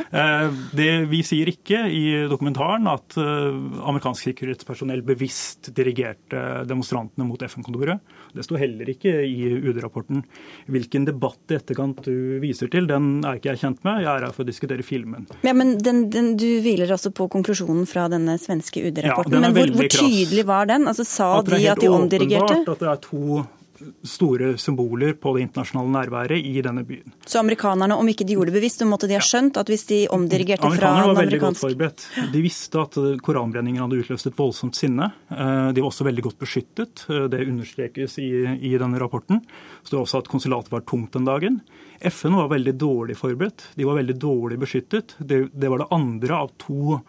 Speaker 13: det, vi sier ikke i dokumentaren at amerikansk sikkerhetspersonell bevisst dirigerte demonstrantene mot FN-kontoret. Det står heller ikke i UD-rapporten. Hvilken debatt i etterkant du viser til, den er ikke jeg kjent med. Jeg er her for å diskutere filmen.
Speaker 1: Ja, men den, den, Du hviler altså på konklusjonen fra denne svenske UD-rapporten. Ja, men hvor, hvor, tydelig var den? Altså, Sa de at de omdirigerte?
Speaker 13: Det er helt åpenbart At det er to store symboler på det internasjonale nærværet i denne byen.
Speaker 1: Så amerikanerne, om ikke de gjorde det bevisst, så måtte de ha skjønt at hvis de omdirigerte fra
Speaker 13: Amerikanerne var veldig godt forberedt. De visste at koranbrenningen hadde utløst et voldsomt sinne. Eh, de var også veldig godt beskyttet. Eh, det understrekes i, i denne rapporten. Så det var også at konsulatet var tungt den dagen. FN var veldig dårlig forberedt. De var veldig dårlig beskyttet. Det, det var det andre av to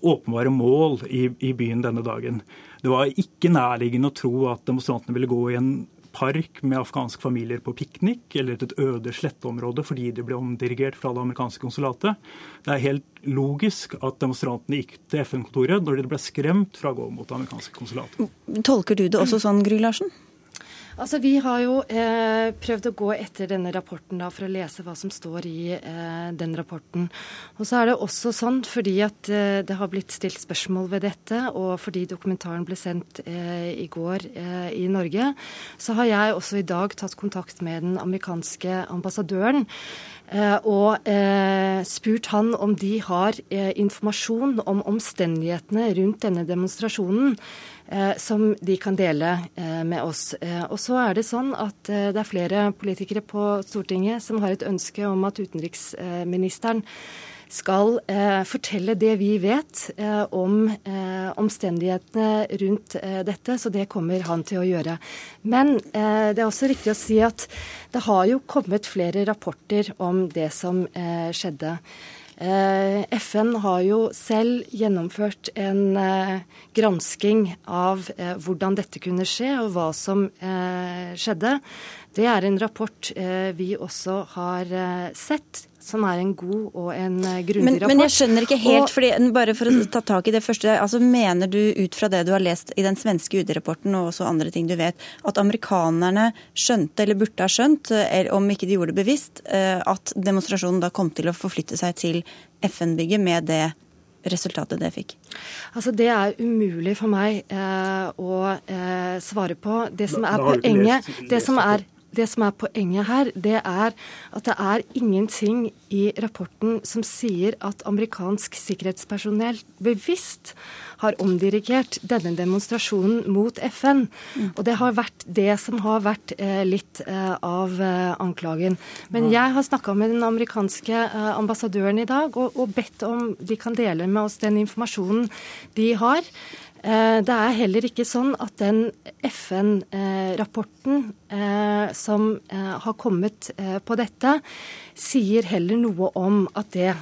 Speaker 13: åpenbare mål i, i byen denne dagen. Det var ikke nærliggende å tro at demonstrantene ville gå i en park med afghanske familier på piknik, eller et øde sletteområde fordi de ble omdirigert fra det amerikanske konsulatet. Det er helt logisk at demonstrantene gikk til FN-kontoret når de ble skremt fra å gå mot det amerikanske konsulatet.
Speaker 1: Tolker du det også sånn, Gry Larsen?
Speaker 10: Altså, Vi har jo eh, prøvd å gå etter denne rapporten da, for å lese hva som står i eh, den rapporten. Og så er det også sånn, fordi at eh, det har blitt stilt spørsmål ved dette, og fordi dokumentaren ble sendt eh, i går eh, i Norge, så har jeg også i dag tatt kontakt med den amerikanske ambassadøren. Eh, og spurt han om de har informasjon om omstendighetene rundt denne demonstrasjonen. Eh, som de kan dele eh, med oss. Eh, og så er det sånn at det er flere politikere på Stortinget som har et ønske om at utenriksministeren skal fortelle det vi vet om omstendighetene rundt dette, så det kommer han til å gjøre. Men det er også riktig å si at det har jo kommet flere rapporter om det som skjedde. Eh, FN har jo selv gjennomført en eh, gransking av eh, hvordan dette kunne skje, og hva som skjedde. Det er en rapport vi også har sett som er en god og en grundig
Speaker 1: men,
Speaker 10: rapport.
Speaker 1: Men jeg skjønner ikke helt, og, fordi, bare for å ta tak i det første. altså Mener du ut fra det du har lest i den svenske UD-rapporten og også andre ting du vet, at amerikanerne skjønte, eller burde ha skjønt, om ikke de gjorde det bevisst, eh, at demonstrasjonen da kom til å forflytte seg til FN-bygget med det resultatet det fikk?
Speaker 10: Altså Det er umulig for meg eh, å eh, svare på. Det som er poenget, det som er det som er poenget her, det er at det er ingenting i rapporten som sier at amerikansk sikkerhetspersonell bevisst har omdirigert denne demonstrasjonen mot FN. Mm. Og det har vært det som har vært eh, litt eh, av eh, anklagen. Men jeg har snakka med den amerikanske eh, ambassadøren i dag og, og bedt om de kan dele med oss den informasjonen de har. Eh, det er heller ikke sånn at den FN-rapporten eh, som eh, har kommet på dette, sier heller noe om at det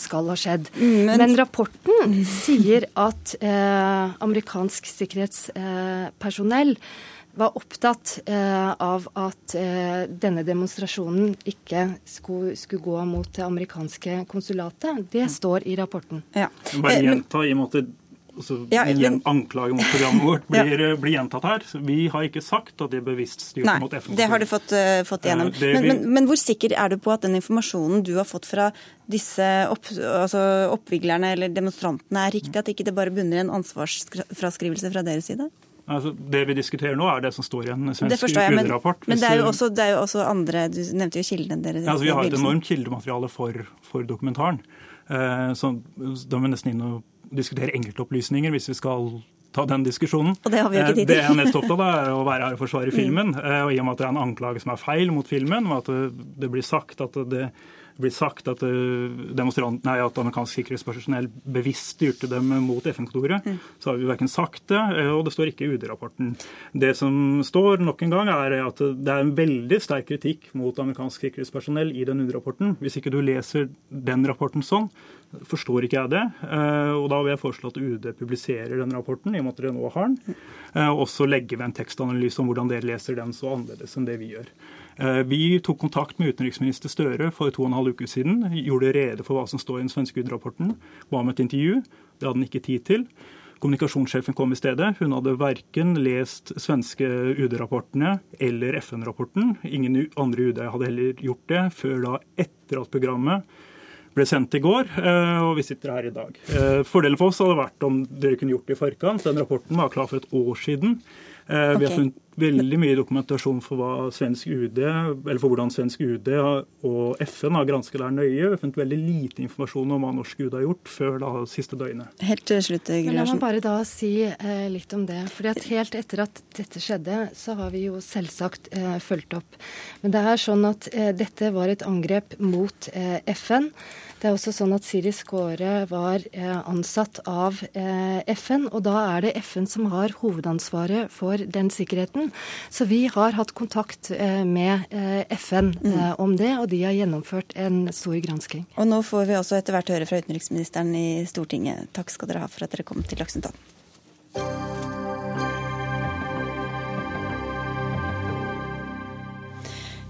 Speaker 10: skal ha skjedd. Men... Men rapporten sier at amerikansk sikkerhetspersonell var opptatt eh, av at eh, denne demonstrasjonen ikke skulle, skulle, gå mot det amerikanske konsulatet. Det står i rapporten.
Speaker 13: Ja. Bare gjenta i en måte altså, ja, men... anklage mot programmet vårt blir, ja. blir, gjentatt her. Vi har ikke sagt at det er bevisst styrt Nei, mot FN.
Speaker 1: Det har du fått, uh, fått igjennom. Uh, men, men, men, hvor sikker er du på at den informasjonen du har fått fra disse opp, altså oppviglerne eller demonstrantene er riktig? At ikke det bare bunner i en ansvarsfraskrivelse fra deres side?
Speaker 13: Altså, det vi diskuterer nå, er det som står i en svensk UD-rapport.
Speaker 1: Men, men det, er også, det, er jo også, andre Du nevnte jo kildene deres.
Speaker 13: Ja, altså, vi har et enormt kildemateriale for, for dokumentaren. Eh, så da må vi nesten inn og diskutere enkeltopplysninger hvis vi skal ta den diskusjonen.
Speaker 1: Og Det har vi jo ikke tid
Speaker 13: til. Det jeg er mest opptatt av, er å være her og forsvare mm. filmen. Mm. Og I og med at det er en anklage som er feil mot filmen, og at det, det blir sagt at det blir sagt at, eh, nei, at amerikansk sikkerhetspersonell bevisst styrte dem mot FN-kontoret. Mm. Så har vi verken sagt det, eh, og det står ikke i UD-rapporten. Det som står nok en gang, er at det er en veldig sterk kritikk mot amerikansk sikkerhetspersonell i den UD-rapporten. Hvis ikke du leser den rapporten sånn, forstår ikke jeg det. Eh, og da vil jeg foreslå at UD publiserer den rapporten, i og med at dere nå har den. Og også legge ved en tekstanalyse om hvordan dere leser den så annerledes enn det vi gjør. Eh, vi tok kontakt med utenriksminister Støre for to og en halv uke siden. Gjorde rede for hva som står i den svenske UD-rapporten. Ba om et intervju. Det hadde han ikke tid til. Kommunikasjonssjefen kom i stedet. Hun hadde verken lest svenske UD-rapportene eller FN-rapporten. Ingen andre UD hadde heller gjort det før da etter at programmet ble sendt i går, eh, og vi sitter her i dag. Eh, fordelen for oss hadde vært om dere kunne gjort det i forkant. Den rapporten var klar for et år siden. Okay. Vi har funnet veldig mye dokumentasjon for, hva svensk UD, eller for hvordan svensk UD og FN har gransket det nøye. Vi har funnet veldig lite informasjon om hva norsk UD har gjort før da siste døgnet.
Speaker 1: Helt til slutt,
Speaker 10: Men La meg bare da si eh, litt om det. Fordi at Helt etter at dette skjedde, så har vi jo selvsagt eh, fulgt opp. Men det er sånn at eh, dette var et angrep mot eh, FN. Det er også sånn at Siri Skåre var eh, ansatt av eh, FN, og da er det FN som har hovedansvaret for den sikkerheten. Så vi har hatt kontakt eh, med FN mm. om det, og de har gjennomført en stor gransking.
Speaker 1: Og nå får vi også etter hvert høre fra utenriksministeren i Stortinget. Takk skal dere ha for at dere kom til Dagsnytt 18.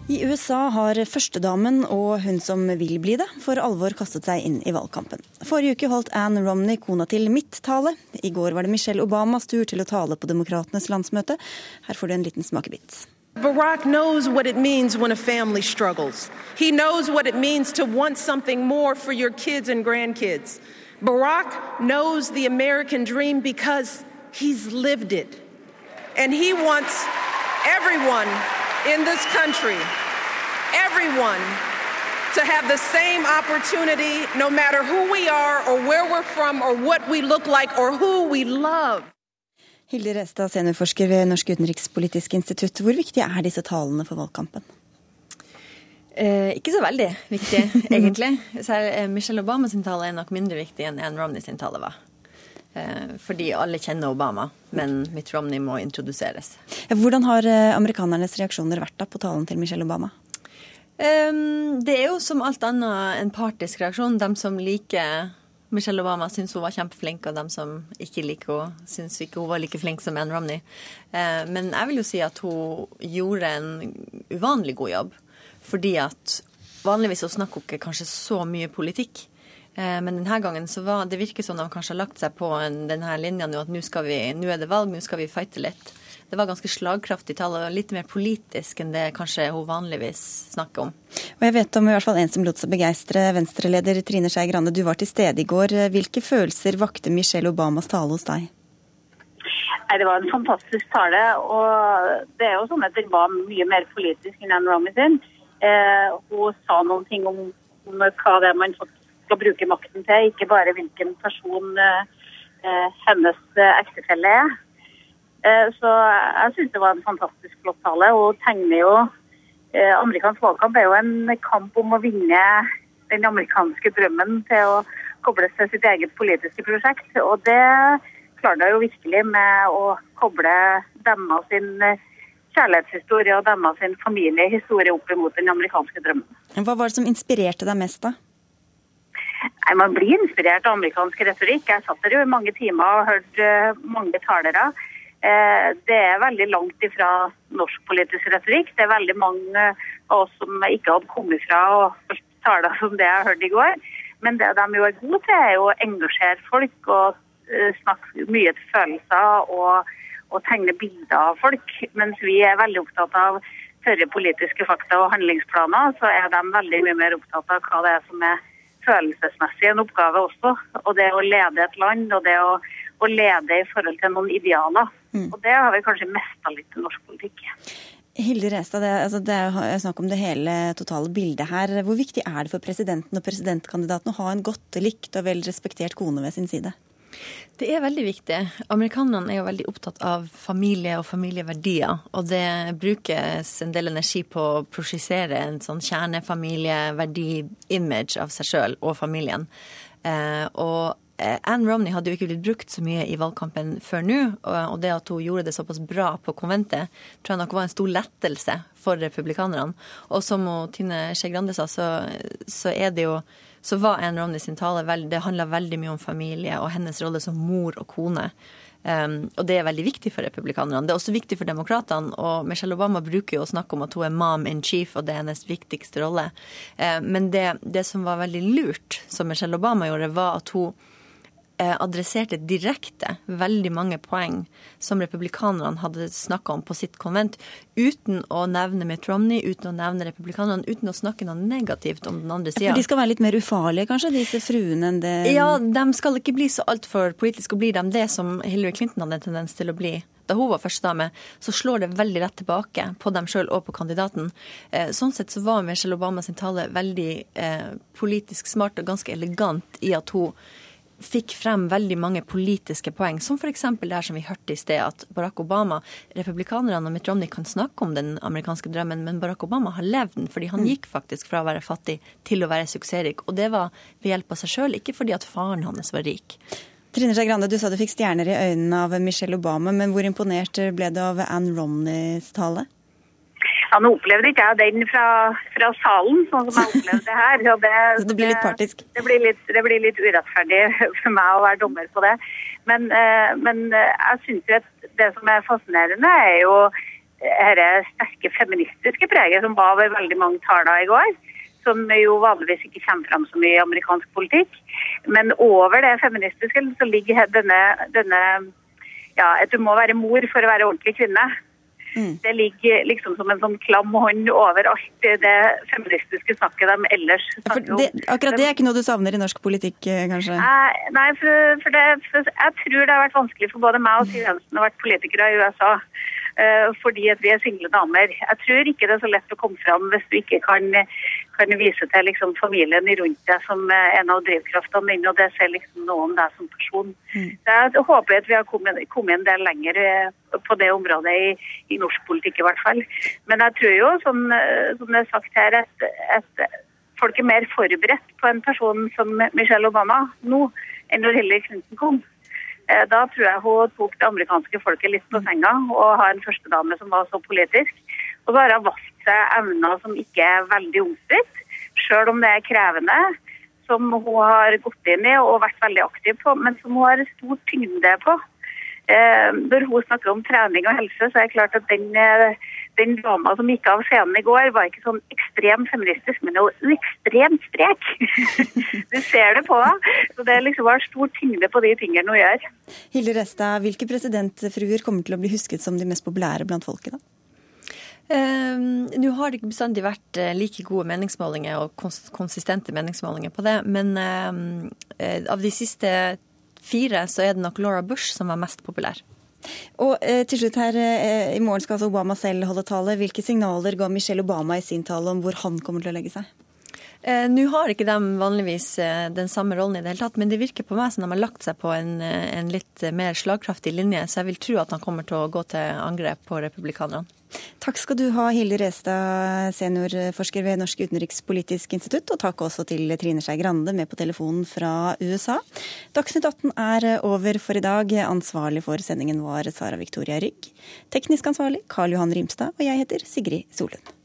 Speaker 1: I USA har førstedamen og hun som vil bli det, for alvor kastet seg inn i valgkampen. Forrige uke holdt Ann Romney, kona til mitt tale. I går var det Michelle Obamas tur til å tale på Demokratenes landsmøte. Her får du en liten smakebit.
Speaker 14: Barack knows what it means when a family struggles. He knows what it means to want something more for your kids and grandkids. Barack knows the American dream because he's lived it. And he wants everyone in this country, everyone, to have the same opportunity no matter who we are or where we're from or what we look like or who we love.
Speaker 1: Hilde Restad, seniorforsker ved Norsk utenrikspolitisk institutt. Hvor viktige er disse talene for valgkampen?
Speaker 15: Eh, ikke så veldig viktig, egentlig. Eh, Michelle Obama sin tale er nok mindre viktig enn Anne Romney sin tale var. Eh, fordi alle kjenner Obama, men Mitt Romney må introduseres.
Speaker 1: Hvordan har eh, amerikanernes reaksjoner vært da på talen til Michelle Obama?
Speaker 15: Det er jo som alt annet en partisk reaksjon. De som liker Michelle Obama, syns hun var kjempeflink, og de som ikke liker henne, syns ikke hun var like flink som Anne Romney. Men jeg vil jo si at hun gjorde en uvanlig god jobb. Fordi at vanligvis så snakker hun ikke kanskje så mye politikk. Eh, men denne gangen så var det virker som de kanskje har lagt seg på denne linja nå at nå, vi, nå er det valg, nå skal vi fighte litt. Det var ganske slagkraftig tall og litt mer politisk enn det kanskje hun vanligvis snakker om.
Speaker 1: Og jeg vet om i hvert fall en som lot seg begeistre. Venstreleder Trine Skei Grande, du var til stede i går. Hvilke følelser vakte Michelle Obamas tale hos deg?
Speaker 16: Nei, Det var en fantastisk tale. og det er jo sånn at Den var mye mer politisk enn Anne Romney sin. Eh, hun sa noen ting om, om hva det er man faktisk skal bruke makten til, ikke bare hvilken person eh, eh, hennes eh, ektefelle er. Så jeg syns det var en fantastisk flott tale. Og tegner jo Amerikansk valgkamp er jo en kamp om å vinne den amerikanske drømmen til å kobles til sitt eget politiske prosjekt. Og det klarte hun jo virkelig med å koble demma sin eh, kjærlighetshistorie og demma sin familiehistorie opp imot den amerikanske drømmen.
Speaker 1: Hva var det som inspirerte deg mest, da?
Speaker 16: Nei, Man blir inspirert av amerikansk retorikk. Jeg satt der jo i mange timer og hørte eh, mange talere. Eh, det er veldig langt ifra norsk politisk retorikk. Det er veldig mange av oss som ikke hadde kommet fra og taler som det jeg hørte i går. Men det de jo er gode til, er å engasjere folk og eh, snakke mye til følelser og, og tegne bilder av folk. Mens vi er veldig opptatt av tørre politiske fakta og handlingsplaner, så er de veldig mye mer opptatt av hva det er som er følelsesmessig en oppgave også. Og det å lede et land og det å, å lede i forhold til noen idealer. Mm. Og det har vi kanskje mista litt i norsk politikk.
Speaker 1: Hilde Restad, det, altså det er snakk om det hele totale bildet her. Hvor viktig er det for presidenten og presidentkandidaten å ha en godt likt og vel respektert kone ved sin side?
Speaker 15: Det er veldig viktig. Amerikanerne er jo veldig opptatt av familie og familieverdier. Og det brukes en del energi på å prosjisere en sånn kjernefamilieverdi-image av seg sjøl og familien. Eh, og Ann Anne Romney hadde jo ikke blitt brukt så mye i valgkampen før nå, og det at hun gjorde det såpass bra på konventet, tror jeg nok var en stor lettelse for republikanerne. Og som Tine Skei Grande sa, så, så, er det jo så var Anne Romney sin tale Det handla veldig mye om familie og hennes rolle som mor og kone. Um, og det er veldig viktig for republikanerne. Det er også viktig for demokratene. Og Michelle Obama bruker jo å snakke om at hun er mom in chief, og det er hennes viktigste rolle. Um, men det, det som var veldig lurt, som Michelle Obama gjorde, var at hun adresserte direkte veldig mange poeng som republikanerne hadde snakka om på sitt konvent, uten å nevne Mitt Romney, uten å nevne republikanerne, uten å snakke noe negativt om den andre sida.
Speaker 1: Ja, de skal være litt mer ufarlige, kanskje, disse fruene, enn det
Speaker 15: Ja, de skal ikke bli så altfor politiske, og blir de det som Hillary Clinton hadde en tendens til å bli da hun var førstedame, så slår det veldig rett tilbake på dem sjøl og på kandidaten. Eh, sånn sett så var Michelle Obama sin tale veldig eh, politisk smart og ganske elegant i at hun fikk frem veldig mange politiske poeng, som f.eks. det som vi hørte i sted, at Barack Obama Republikanerne og Mitt Romney kan snakke om den amerikanske drømmen, men Barack Obama har levd den, fordi han mm. gikk faktisk fra å være fattig til å være suksessrik. Og det var ved hjelp av seg sjøl, ikke fordi at faren hans var rik.
Speaker 1: Trine Skei Grande, du sa du fikk stjerner i øynene av Michelle Obama, men hvor imponert ble du av Ann Romneys tale?
Speaker 16: Ja, Nå opplevde ikke jeg den fra, fra, salen, sånn som jeg opplevde det her.
Speaker 1: Det, det, blir litt partisk?
Speaker 16: Det, blir litt, det, blir litt, urettferdig for meg å være dommer på det. Men, eh, men eh, jeg syns at det som er fascinerende, er jo dette sterke feministiske preget som var ved veldig mange taler i går. Som jo vanligvis ikke kommer fram så mye i amerikansk politikk. Men over det feministiske så ligger denne, denne ja, at du må være mor for å være ordentlig kvinne. Mm. Det ligger liksom som en sånn klam hånd over alt det feministiske snakket de ellers snakker
Speaker 1: om. Det, akkurat det er ikke noe du savner i norsk politikk, eh, kanskje?
Speaker 16: Nei, nei for, for, det, for jeg tror det har vært vanskelig for både meg og Siv Jensen å være politikere i USA. Uh, fordi at vi er single damer. Jeg tror ikke det er så lett å komme fram hvis du ikke kan kan vise til liksom, familien rundt deg som en av drivkraftene dine, og det ser liksom noe om deg som person. Mm. jeg håper at vi har kommet, kommet, en del lenger eh, på det området i, i, norsk politikk, i hvert fall. Men jeg tror jo, som, eh, som det er sagt her, at, at, folk er mer forberedt på en person som Michelle Obama nå enn når Hillary Clinton kom. Eh, da tror jeg hun tok det amerikanske folket litt på senga og ha en førstedame som var så politisk. Og så har hun valgt seg evner som ikke er veldig omstridt, sjøl om det er krevende. Som hun har gått inn i og vært veldig aktiv på, men som hun har stor tyngde på. Eh, når hun snakker om trening og helse, så er det klart at den, eh, den dama som gikk av scenen i går, var ikke sånn ekstremt feministisk, men jo ekstremt sprek. du ser det på henne. Så det liksom har stor tyngde på de tingene hun gjør.
Speaker 1: Hilde Restad, hvilke presidentfruer kommer til å bli husket som de mest populære blant folket, da?
Speaker 15: Um, Nå har det ikke bestandig vært uh, like gode meningsmålinger og kons konsistente meningsmålinger på det, men um, av de siste fire så er det nok Laura Bush som var mest populær.
Speaker 1: Og eh, til slutt her, I morgen skal altså Obama selv holde tale. Hvilke signaler ga Michelle Obama i sin tale om hvor han kommer til å legge seg?
Speaker 15: Nå har ikke de vanligvis den samme rollen i det hele tatt, men det virker på meg som de har lagt seg på en, en litt mer slagkraftig linje, så jeg vil tro at han kommer til å gå til angrep på republikanerne.
Speaker 1: Takk skal du ha, Hilde Restad, seniorforsker ved Norsk utenrikspolitisk institutt. Og takk også til Trine Skei Grande med på telefonen fra USA. Dagsnytt 18 er over for i dag. Ansvarlig for sendingen var Sara Victoria Rygg. Teknisk ansvarlig Karl Johan Rimstad. Og jeg heter Sigrid Solund.